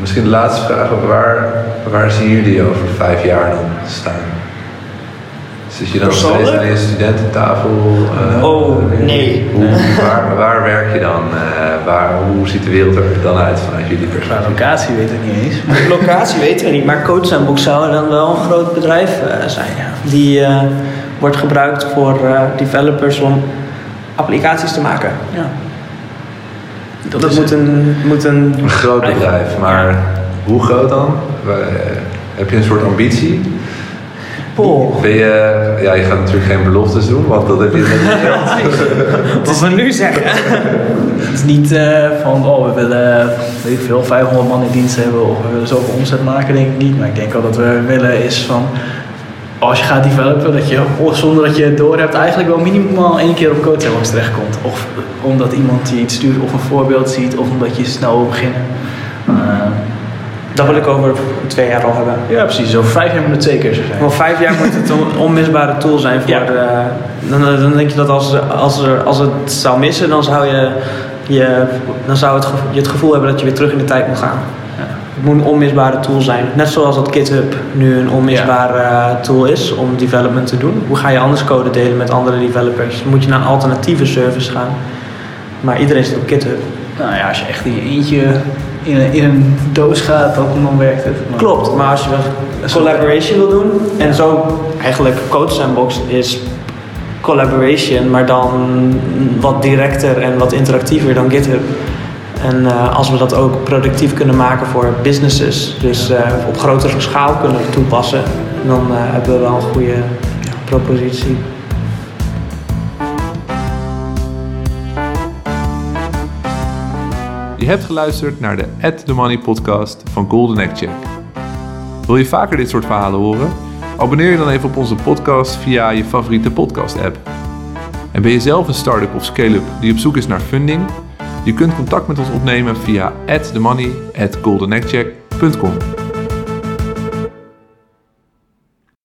misschien de laatste vraag. Waar, waar zien jullie over vijf jaar dan staan? Zit je dan steeds aan je studententafel? Uh, oh, nee. Hoe, (laughs) waar, waar, werk je dan? Uh, waar, hoe ziet de wereld er dan uit vanuit jullie perspectief? locatie weten we niet eens. De (laughs) locatie weten we niet, maar Coach en Boek zou dan wel een groot bedrijf uh, zijn. Ja. Die wordt gebruikt voor developers om applicaties te maken. Ja. Dat, dat moet, een, moet een... Een groot bedrijf, maar ja. hoe groot dan? Heb je een soort ambitie? Ben je, ja, je gaat natuurlijk geen beloftes doen, want dat heb je niet (laughs) Wat we nu zeggen. Het is niet uh, van, oh, we willen weet ik veel, 500 man in dienst hebben of we willen zoveel omzet maken, denk ik niet. Maar ik denk wel dat we willen is van, als je gaat developen, dat je zonder dat je het door hebt, eigenlijk wel minimaal één keer op coachsandbox terechtkomt. Of omdat iemand je iets stuurt of een voorbeeld ziet, of omdat je snel wil beginnen. Uh, dat wil ik over twee jaar al hebben. Ja, precies. Over vijf jaar moet het zeker zijn. Over vijf jaar moet het een onmisbare tool zijn voor Ja. de... Dan, dan denk je dat als, als, er, als het zou missen, dan zou, je, je, dan zou het, je het gevoel hebben dat je weer terug in de tijd moet gaan. Ja. Het moet een onmisbare tool zijn. Net zoals dat GitHub nu een onmisbare eh, tool is om development te doen. Hoe ga je anders code delen met andere developers? Moet je naar een alternatieve service gaan. Maar iedereen zit op GitHub. Nou ja, als je echt in je eentje in een, in een doos gaat, dan, dan werkt het. Maar- Klopt, maar als je wel collaboration wil doen en zo eigenlijk Code Sandbox is collaboration, maar dan wat directer en wat interactiever dan GitHub. En eh, als we dat ook productief kunnen maken voor businesses, dus eh, op grotere schaal kunnen toepassen, dan eh, hebben we wel een goede ja, propositie. Je hebt geluisterd naar de At The Money podcast van Golden Egg Check. Wil je vaker dit soort verhalen horen? Abonneer je dan even op onze podcast via je favoriete podcast app. En ben je zelf een start-up of scale-up die op zoek is naar funding? Je kunt contact met ons opnemen via atthemoney at goldenegcheck.com.